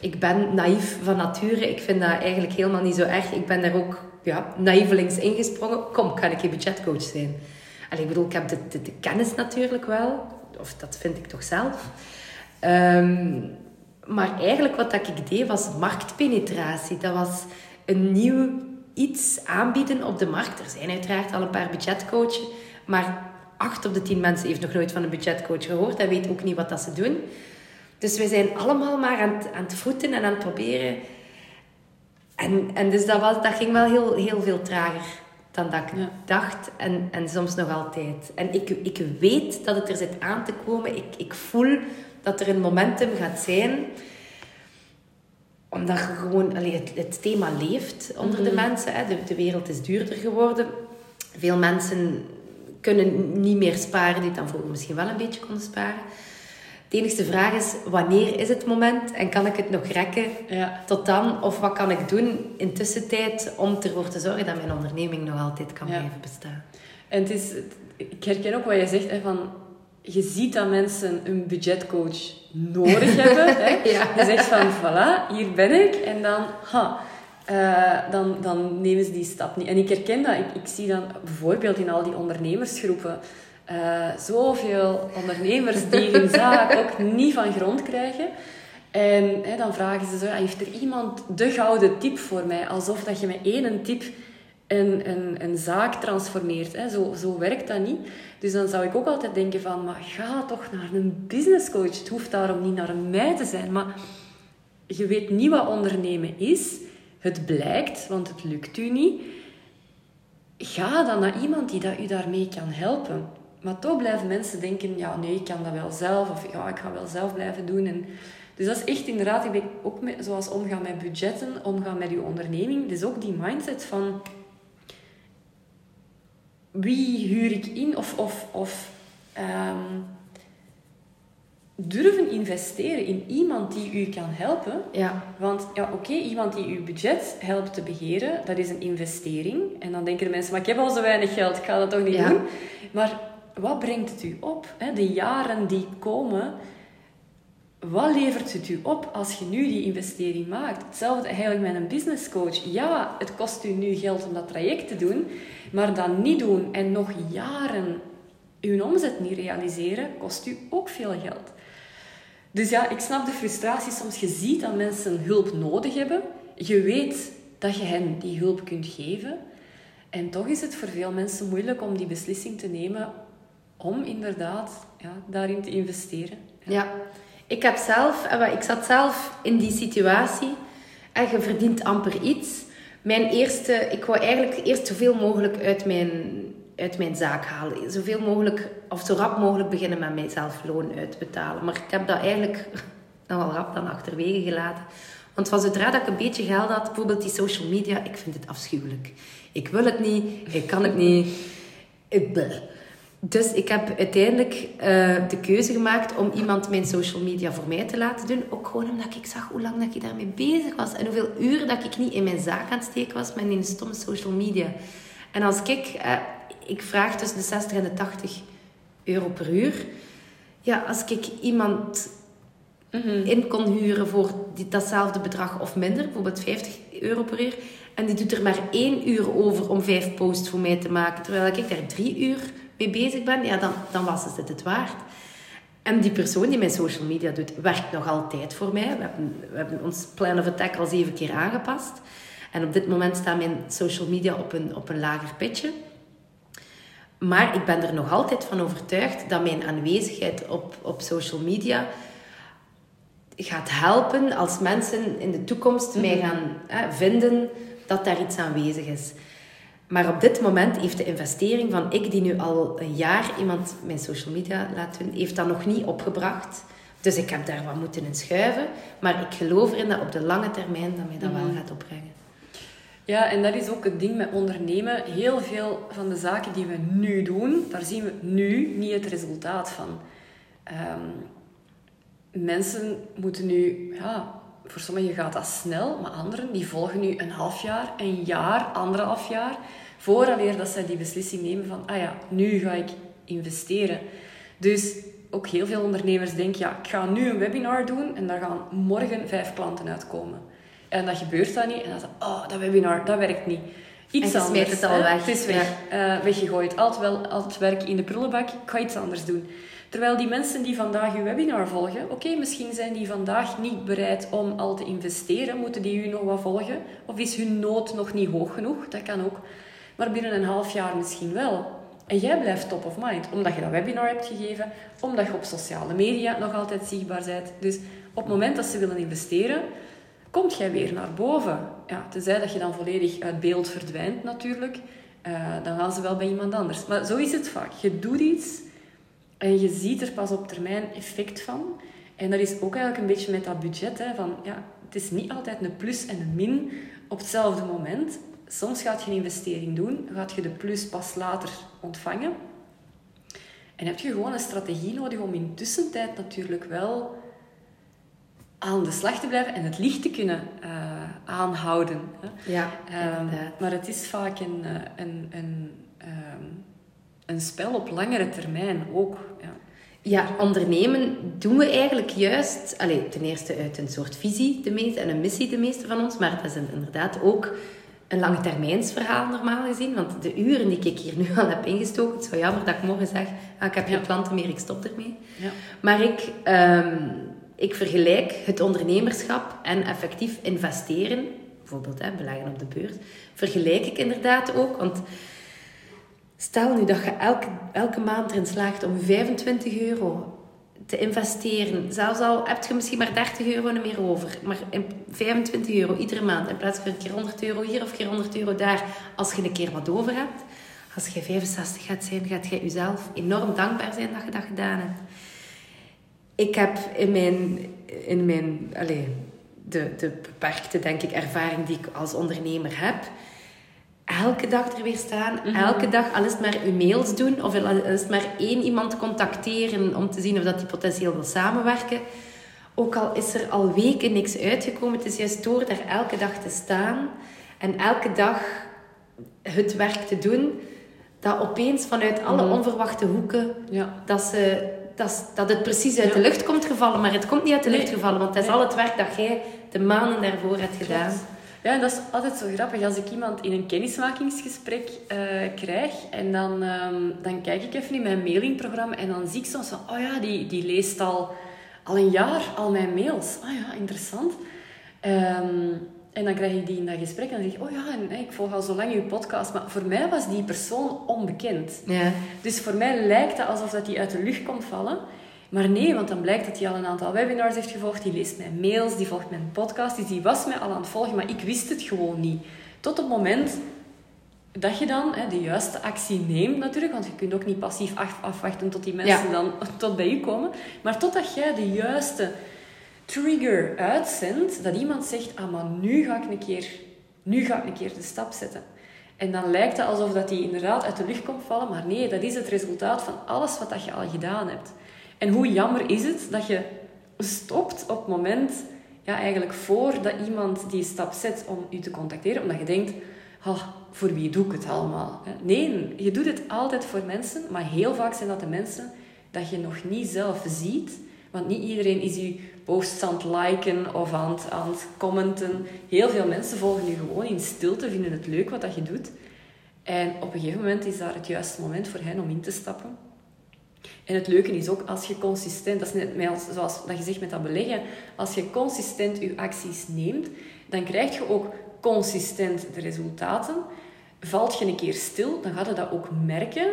Speaker 2: ik, ben naïef van nature. Ik vind dat eigenlijk helemaal niet zo erg. Ik ben daar ook ja, naïvelings ingesprongen. Kom, kan ik je budgetcoach zijn? En ik bedoel, ik heb de, de, kennis natuurlijk wel. Of dat vind ik toch zelf. Ehm, maar eigenlijk wat ik deed was marktpenetratie. Dat was een nieuw iets aanbieden op de markt. Er zijn uiteraard al een paar budgetcoaches, maar acht op de tien mensen heeft nog nooit van een budgetcoach gehoord en weet ook niet wat dat ze doen. Dus wij zijn allemaal maar aan het, aan het voeten en aan het proberen. En, en dus dat, was, dat ging wel heel, heel veel trager dan dat ik
Speaker 1: Ja.
Speaker 2: dacht en, en soms nog altijd. En ik, ik weet dat het er zit aan te komen. Ik, ik voel dat er een momentum gaat zijn omdat je gewoon, allee, het, het thema leeft onder de mensen. Hè. De, de wereld is duurder geworden. Veel mensen kunnen niet meer sparen die dan vroeger misschien wel een beetje konden sparen. De enige vraag is, wanneer is het moment en kan ik het nog rekken
Speaker 1: Ja.
Speaker 2: tot dan? Of wat kan ik doen in tussentijd om ervoor te zorgen dat mijn onderneming nog altijd kan
Speaker 1: Ja.
Speaker 2: blijven bestaan?
Speaker 1: En het is, ik herken ook wat je zegt, hè, van, je ziet dat mensen een budgetcoach nodig hebben. Hè.
Speaker 2: Ja.
Speaker 1: Je zegt van, voilà, hier ben ik. En dan, ha, eh, dan, dan nemen ze die stap niet. En ik herken dat. Ik, ik zie dan bijvoorbeeld in al die ondernemersgroepen... eh, zoveel ondernemers die hun zaak ook niet van grond krijgen. En hè, dan vragen ze zo, heeft er iemand de gouden tip voor mij? Alsof dat je met één tip een, een, een zaak transformeert. Hè. Zo, zo werkt dat niet. Dus dan zou ik ook altijd denken van, maar ga toch naar een businesscoach. Het hoeft daarom niet naar mij te zijn, maar je weet niet wat ondernemen is. Het blijkt, want het lukt u niet. Ga dan naar iemand die dat u daarmee kan helpen. Maar toch blijven mensen denken, ja nee, ik kan dat wel zelf. Of ja, ik ga wel zelf blijven doen. En dus dat is echt inderdaad, ik ben ook met, zoals omgaan met budgetten, omgaan met uw onderneming. Dus ook die mindset van wie huur ik in of, of, of ehm, durven investeren in iemand die u kan helpen.
Speaker 2: Ja.
Speaker 1: Want ja, oké, iemand die uw budget helpt te beheren, dat is een investering. En dan denken de mensen, maar ik heb al zo weinig geld, ik ga dat toch niet
Speaker 2: Ja.
Speaker 1: doen. Maar wat brengt het u op? Hè? De jaren die komen, wat levert het u op als je nu die investering maakt? Hetzelfde eigenlijk met een business coach. Ja, het kost u nu geld om dat traject te doen, maar dat niet doen en nog jaren uw omzet niet realiseren, kost u ook veel geld. Dus ja, ik snap de frustratie. Soms je ziet dat mensen hulp nodig hebben. Je weet dat je hen die hulp kunt geven. En toch is het voor veel mensen moeilijk om die beslissing te nemen om inderdaad ja, daarin te investeren.
Speaker 2: Ja, ik heb zelf, eh, ik zat zelf in die situatie en je verdient amper iets. Mijn eerste, ik wou eigenlijk eerst zoveel mogelijk uit mijn, uit mijn zaak halen. Zoveel mogelijk, of zo rap mogelijk beginnen met mijzelf loon uitbetalen. Maar ik heb dat eigenlijk nogal rap dan achterwege gelaten. Want van zodra dat ik een beetje geld had, bijvoorbeeld die social media, ik vind het afschuwelijk. Ik wil het niet, ik kan het niet. Ik, bleh. Dus ik heb uiteindelijk eh, de keuze gemaakt om iemand mijn social media voor mij te laten doen. Ook gewoon omdat ik zag hoe lang dat ik daarmee bezig was. En hoeveel uren dat ik niet in mijn zaak aan het steken was met die stomme social media. En als ik... eh, ik vraag tussen de 60 en de 80 euro per uur. Ja, als ik iemand in kon huren voor die, datzelfde bedrag of minder, bijvoorbeeld 50 euro per uur, en die doet er maar één uur over om vijf posts voor mij te maken, terwijl ik daar drie uur mee bezig ben, ja, dan, dan was het het waard. En die persoon die mijn social media doet, werkt nog altijd voor mij. We hebben, we hebben ons plan of attack al zeven keer aangepast. En op dit moment staan mijn social media op een, op een lager pitje. Maar ik ben er nog altijd van overtuigd dat mijn aanwezigheid op, op social media gaat helpen als mensen in de toekomst mij gaan hè, vinden dat daar iets aanwezig is. Maar op dit moment heeft de investering van ik, die nu al een jaar iemand mijn social media laat doen, heeft dat nog niet opgebracht. Dus ik heb daar wat moeten in schuiven. Maar ik geloof erin dat op de lange termijn dat mij dat wel gaat opbrengen.
Speaker 1: Ja, en dat is ook het ding met ondernemen. Heel veel van de zaken die we nu doen, daar zien we nu niet het resultaat van. Ehm, mensen moeten nu, ja, voor sommigen gaat dat snel, maar anderen die volgen nu een half jaar, een jaar, anderhalf jaar, vooraleer dat zij die beslissing nemen van, ah ja, nu ga ik investeren. Dus ook heel veel ondernemers denken, ja, ik ga nu een webinar doen en daar gaan morgen vijf klanten uitkomen. En dat gebeurt dan niet. En dan je, oh, dat webinar, dat werkt niet. Iets anders.
Speaker 2: het al weg.
Speaker 1: Het is weg. Eh, weggegooid. Al het, wel, al het werk in de prullenbak. Ik ga iets anders doen. Terwijl die mensen die vandaag uw webinar volgen, oké, misschien zijn die vandaag niet bereid om al te investeren. Moeten die u nog wat volgen? Of is hun nood nog niet hoog genoeg? Dat kan ook. Maar binnen een half jaar misschien wel. En jij blijft top of mind, omdat je dat webinar hebt gegeven, omdat je op sociale media nog altijd zichtbaar bent. Dus op het moment dat ze willen investeren, komt jij weer naar boven. Ja, tenzij dat je dan volledig uit beeld verdwijnt natuurlijk, eh, dan gaan ze wel bij iemand anders. Maar zo is het vaak. Je doet iets en je ziet er pas op termijn effect van. En dat is ook eigenlijk een beetje met dat budget. Hè, van, ja, het is niet altijd een plus en een min op hetzelfde moment. Soms gaat je een investering doen, gaat je de plus pas later ontvangen. En heb je gewoon een strategie nodig om in tussentijd natuurlijk wel aan de slag te blijven en het licht te kunnen eh, aanhouden. Hè.
Speaker 2: Ja,
Speaker 1: Ehm, maar het is vaak een, eh, een, een, ehm, een spel op langere termijn ook. Ja.
Speaker 2: Ja, ondernemen doen we eigenlijk juist, allez, ten eerste uit een soort visie de meeste, en een missie de meeste van ons, maar dat is inderdaad ook een langetermijnsverhaal normaal gezien. Want de uren die ik hier nu al heb ingestoken, het is jammer dat ik morgen zeg, ah, ik heb geen klanten meer, ik stop ermee.
Speaker 1: Ja.
Speaker 2: Maar ik, ehm, ik vergelijk het ondernemerschap en effectief investeren, bijvoorbeeld hè, beleggen op de beurs, vergelijk ik inderdaad ook. Want stel nu dat je elke, elke maand erin slaagt om 25 euro te investeren. Zelfs al heb je misschien maar 30 euro meer over. Maar 25 euro iedere maand. In plaats van een keer 100 euro hier of een keer 100 euro daar. Als je een keer wat over hebt. Als je 65 gaat zijn, gaat je jezelf enorm dankbaar zijn dat je dat gedaan hebt. Ik heb in mijn... In mijn allez, de, de beperkte, denk ik, ervaring die ik als ondernemer heb elke dag er weer staan. Mhm. Elke dag, al is het maar uw mails doen. Of al is het maar één iemand contacteren om te zien of dat die potentieel wil samenwerken. Ook al is er al weken niks uitgekomen. Het is juist door daar elke dag te staan. En elke dag het werk te doen. Dat opeens vanuit alle mhm. onverwachte hoeken...
Speaker 1: Ja.
Speaker 2: Dat, ze, dat, dat het precies uit de lucht komt gevallen. Maar het komt niet uit de lucht gevallen. Want het is al het werk dat jij de maanden daarvoor hebt gedaan.
Speaker 1: Ja, en dat is altijd zo grappig. Als ik iemand in een kennismakingsgesprek uh, krijg en dan, ehm, dan kijk ik even in mijn mailingprogramma en dan zie ik soms van, oh ja, die, die leest al, al een jaar al mijn mails. Ah ja, interessant. Ehm, en dan krijg ik die in dat gesprek en dan zeg ik, oh ja, en, ik volg al zo lang uw podcast, maar voor mij was die persoon onbekend.
Speaker 2: Ja.
Speaker 1: Dus voor mij lijkt het alsof dat die uit de lucht komt vallen. Maar nee, want dan blijkt dat hij al een aantal webinars heeft gevolgd. Die leest mijn mails, die volgt mijn podcast. Dus die was mij al aan het volgen, maar ik wist het gewoon niet. Tot op het moment dat je dan hè, de juiste actie neemt natuurlijk. Want je kunt ook niet passief afwachten tot die mensen dan tot bij je komen. Maar totdat jij de juiste trigger uitzendt. Dat iemand zegt, ah maar nu ga ik een keer, nu ga ik een keer de stap zetten. En dan lijkt het alsof dat die inderdaad uit de lucht komt vallen. Maar nee, dat is het resultaat van alles wat dat je al gedaan hebt. En hoe jammer is het dat je stopt op het moment, ja, eigenlijk voordat iemand die stap zet om u te contacteren, omdat je denkt, oh, voor wie doe ik het allemaal? Nee, je doet het altijd voor mensen, maar heel vaak zijn dat de mensen dat je nog niet zelf ziet. Want niet iedereen is je posts aan het liken of aan het, aan commenten. Heel veel mensen volgen je gewoon in stilte, vinden het leuk wat dat je doet. En op een gegeven moment is daar het juiste moment voor hen om in te stappen. En het leuke is ook, als je consistent, dat is net zoals dat je zegt met dat beleggen, als je consistent je acties neemt, dan krijg je ook consistent de resultaten. Valt je een keer stil, dan gaat je dat ook merken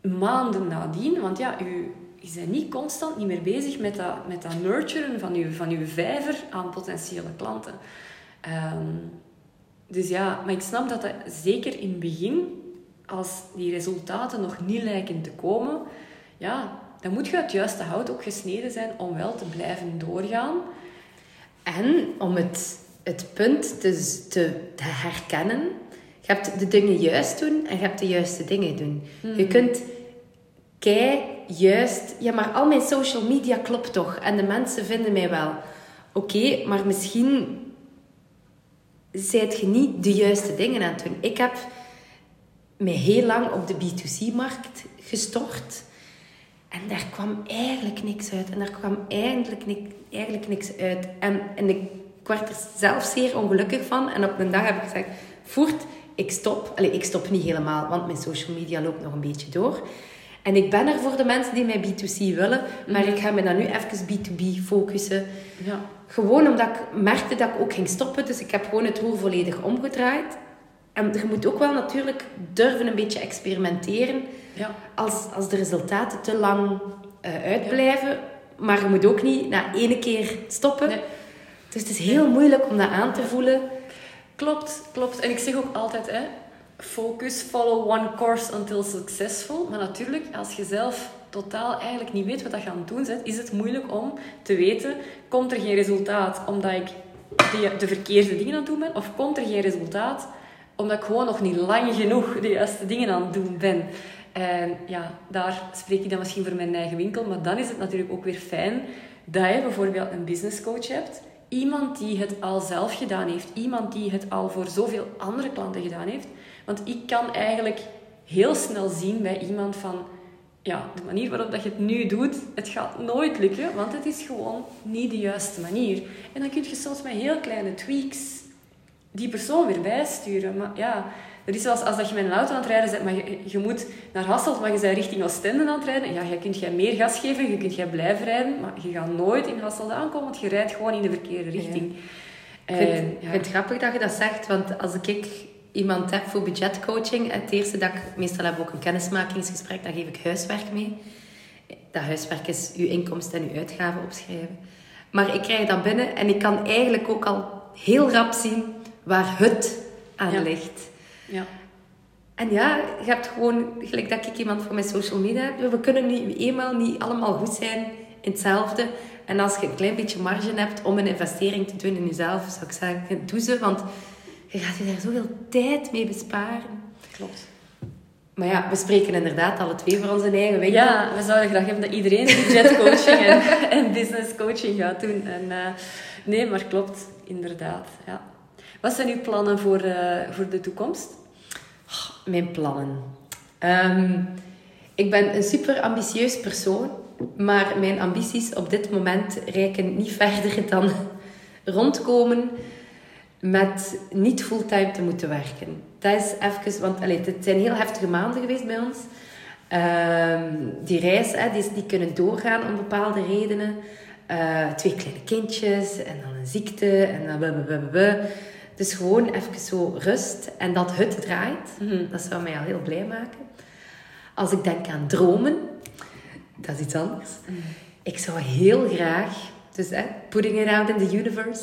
Speaker 1: maanden nadien. Want ja, je, bent niet constant niet meer bezig met dat, met dat nurturen van je, van je vijver aan potentiële klanten. Ehm, dus ja, maar ik snap dat dat zeker in het begin als die resultaten nog niet lijken te komen, ja, dan moet je het juiste hout ook gesneden zijn om wel te blijven doorgaan.
Speaker 2: En om het, het punt te, te, te herkennen. Je hebt de dingen juist doen en je hebt de juiste dingen doen. Je hmm. kunt kei juist... Ja, maar al mijn social media klopt toch? En de mensen vinden mij wel. Oké, maar misschien zijt je niet de juiste dingen aan het doen. Ik heb mij heel lang op de B2C-markt gestort. En daar kwam eigenlijk niks uit. En daar kwam eigenlijk, eigenlijk niks uit. En, en ik werd er zelf zeer ongelukkig van. En op een dag heb ik gezegd, voert, ik stop. Allee, ik stop niet helemaal, want mijn social media loopt nog een beetje door. En ik ben er voor de mensen die mij B2C willen. Maar mhm. ik ga me dan nu even B2B focussen.
Speaker 1: Ja.
Speaker 2: Gewoon omdat ik merkte dat ik ook ging stoppen. Dus ik heb gewoon het roer volledig omgedraaid. En je moet ook wel natuurlijk durven een beetje experimenteren.
Speaker 1: Ja.
Speaker 2: Als, als de resultaten te lang uh, uitblijven. Maar je moet ook niet na ene keer stoppen.
Speaker 1: Nee.
Speaker 2: Dus het is heel moeilijk om dat aan te voelen.
Speaker 1: Klopt, klopt. En ik zeg ook altijd, hè, focus, follow one course until successful. Maar natuurlijk, als je zelf totaal eigenlijk niet weet wat dat je aan het doen bent, is het moeilijk om te weten, komt er geen resultaat omdat ik de, de verkeerde dingen aan het doen ben? Of komt er geen resultaat omdat ik gewoon nog niet lang genoeg de juiste dingen aan het doen ben. En ja, daar spreek ik dan misschien voor mijn eigen winkel. Maar dan is het natuurlijk ook weer fijn dat je bijvoorbeeld een business coach hebt. Iemand die het al zelf gedaan heeft. Iemand die het al voor zoveel andere klanten gedaan heeft. Want ik kan eigenlijk heel snel zien bij iemand van... Ja, de manier waarop dat je het nu doet, het gaat nooit lukken, want het is gewoon niet de juiste manier. En dan kun je soms met heel kleine tweaks die persoon weer bijsturen. Maar ja, dat is zoals als dat je met een auto aan het rijden bent, maar je, je moet naar Hasselt, maar je bent richting Oostende aan het rijden. Ja, je kunt jij meer gas geven, je kunt jij blijven rijden, maar je gaat nooit in Hasselt aankomen, want je rijdt gewoon in de verkeerde richting.
Speaker 2: Ik vind, ik vind het grappig dat je dat zegt, want als ik iemand heb voor budgetcoaching, het eerste dat ik meestal heb ook een kennismakingsgesprek, dan geef ik huiswerk mee. Dat huiswerk is uw inkomsten en uw uitgaven opschrijven. Maar ik krijg dat binnen en ik kan eigenlijk ook al heel rap zien waar het aan
Speaker 1: Ja.
Speaker 2: ligt.
Speaker 1: Ja.
Speaker 2: En ja, je hebt gewoon, gelijk dat ik iemand voor mijn social media heb, we kunnen niet, eenmaal niet allemaal goed zijn in hetzelfde. En als je een klein beetje marge hebt om een investering te doen in jezelf, zou ik zeggen, doe ze, want je gaat je daar zoveel tijd mee besparen.
Speaker 1: Klopt.
Speaker 2: Maar ja, we spreken inderdaad alle twee voor onze eigen winkel.
Speaker 1: Ja, we zouden graag hebben dat iedereen budgetcoaching en, en business coaching gaat doen. En, eh, nee, maar klopt, inderdaad. Ja. Wat zijn uw plannen voor, eh, voor de toekomst?
Speaker 2: Mijn plannen. Ehm, ik ben een super ambitieus persoon, maar mijn ambities op dit moment reiken niet verder dan rondkomen met niet fulltime te moeten werken. Dat is even, want allee, het zijn heel heftige maanden geweest bij ons. Ehm, die reis, hè, die, die kunnen doorgaan om bepaalde redenen. Eh, twee kleine kindjes en dan een ziekte en dan blablabla. Dus gewoon even zo rust en dat het draait. Dat zou mij al heel blij maken. Als ik denk aan dromen, dat is iets anders. Ik zou heel graag, dus hè, putting it out in the universe,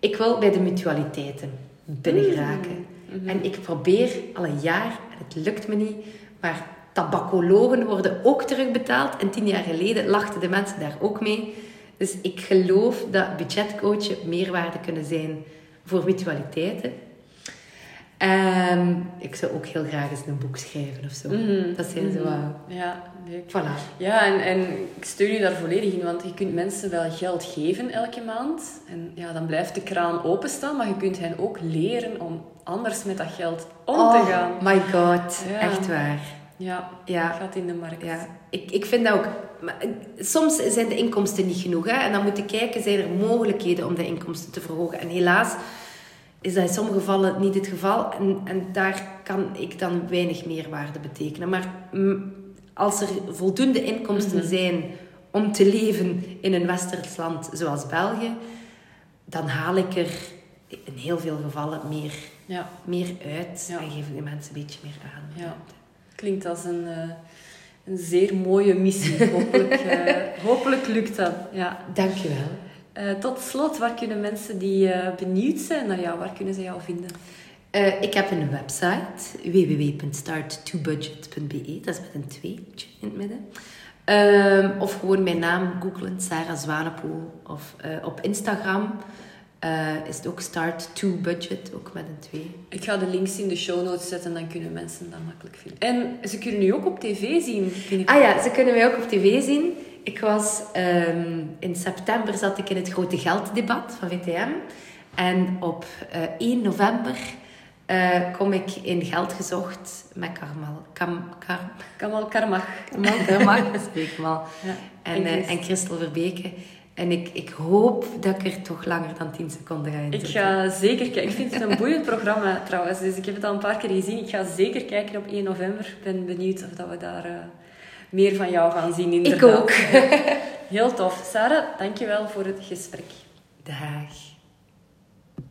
Speaker 2: ik wil bij de mutualiteiten binnen geraken. En ik probeer al een jaar, en het lukt me niet, maar tabacologen worden ook terugbetaald. En tien jaar geleden lachten de mensen daar ook mee. Dus ik geloof dat budgetcoachen meerwaarde kunnen zijn voor mutualiteiten. Ehm, ik zou ook heel graag eens een boek schrijven of zo. Dat zijn zo... eh,
Speaker 1: Ja, leuk.
Speaker 2: voilà.
Speaker 1: Ja, en, en ik steun je daar volledig in, want je kunt mensen wel geld geven elke maand. En ja, dan blijft de kraan openstaan, maar je kunt hen ook leren om anders met dat geld om te gaan.
Speaker 2: Oh my god,
Speaker 1: Ja.
Speaker 2: echt waar.
Speaker 1: Ja,
Speaker 2: Ja.
Speaker 1: gaat in de markt.
Speaker 2: Ja, ik, ik vind dat ook. Maar, eh, soms zijn de inkomsten niet genoeg. Hè? En dan moet je kijken, zijn er mogelijkheden om de inkomsten te verhogen. En helaas is dat in sommige gevallen niet het geval. En, en daar kan ik dan weinig meerwaarde betekenen. Maar mm, als er voldoende inkomsten zijn om te leven in een westers land zoals België, dan haal ik er in heel veel gevallen meer,
Speaker 1: Ja,
Speaker 2: meer uit
Speaker 1: Ja.
Speaker 2: en geven de mensen een beetje meer aan.
Speaker 1: ja. Klinkt als een, eh, een zeer mooie missie. Hopelijk, eh, hopelijk lukt dat. Ja.
Speaker 2: Dankjewel.
Speaker 1: Eh, tot slot, waar kunnen mensen die eh, benieuwd zijn naar jou, waar kunnen ze jou vinden?
Speaker 2: Ik heb een website, www.start2budget.be. Dat is met een tweetje in het midden. Ehm, of gewoon mijn naam googlen, Sarah Zwanepoel. Of op Instagram eh, is het ook Start2Budget, ook met een twee.
Speaker 1: Ik ga de links in de show notes zetten, dan kunnen mensen dat makkelijk vinden. En ze kunnen nu ook op tv zien. binnenkort.
Speaker 2: Ah ja, ze kunnen mij ook op tv zien. Ik was ehm, in september zat ik in het grote gelddebat van VTM. En op eh, 1 november eh, kom ik in Geld gezocht met Karmal. Kam, Kar,
Speaker 1: Kamal Karmach.
Speaker 2: Kamal Karmal, dat spreek ik.
Speaker 1: Ja.
Speaker 2: En,
Speaker 1: En
Speaker 2: eh, en Christel Verbeke. En ik, ik hoop dat ik er toch langer dan 10 seconden ga in
Speaker 1: Ik ga zeker kijken. Ik vind het een boeiend programma trouwens. Dus ik heb het al een paar keer gezien. Ik ga zeker kijken op 1 november. Ik ben benieuwd of dat we daar eh, meer van jou gaan zien.
Speaker 2: Ik
Speaker 1: Inderdaad.
Speaker 2: ook.
Speaker 1: Heel tof. Sarah, dankjewel voor het gesprek.
Speaker 2: Dag.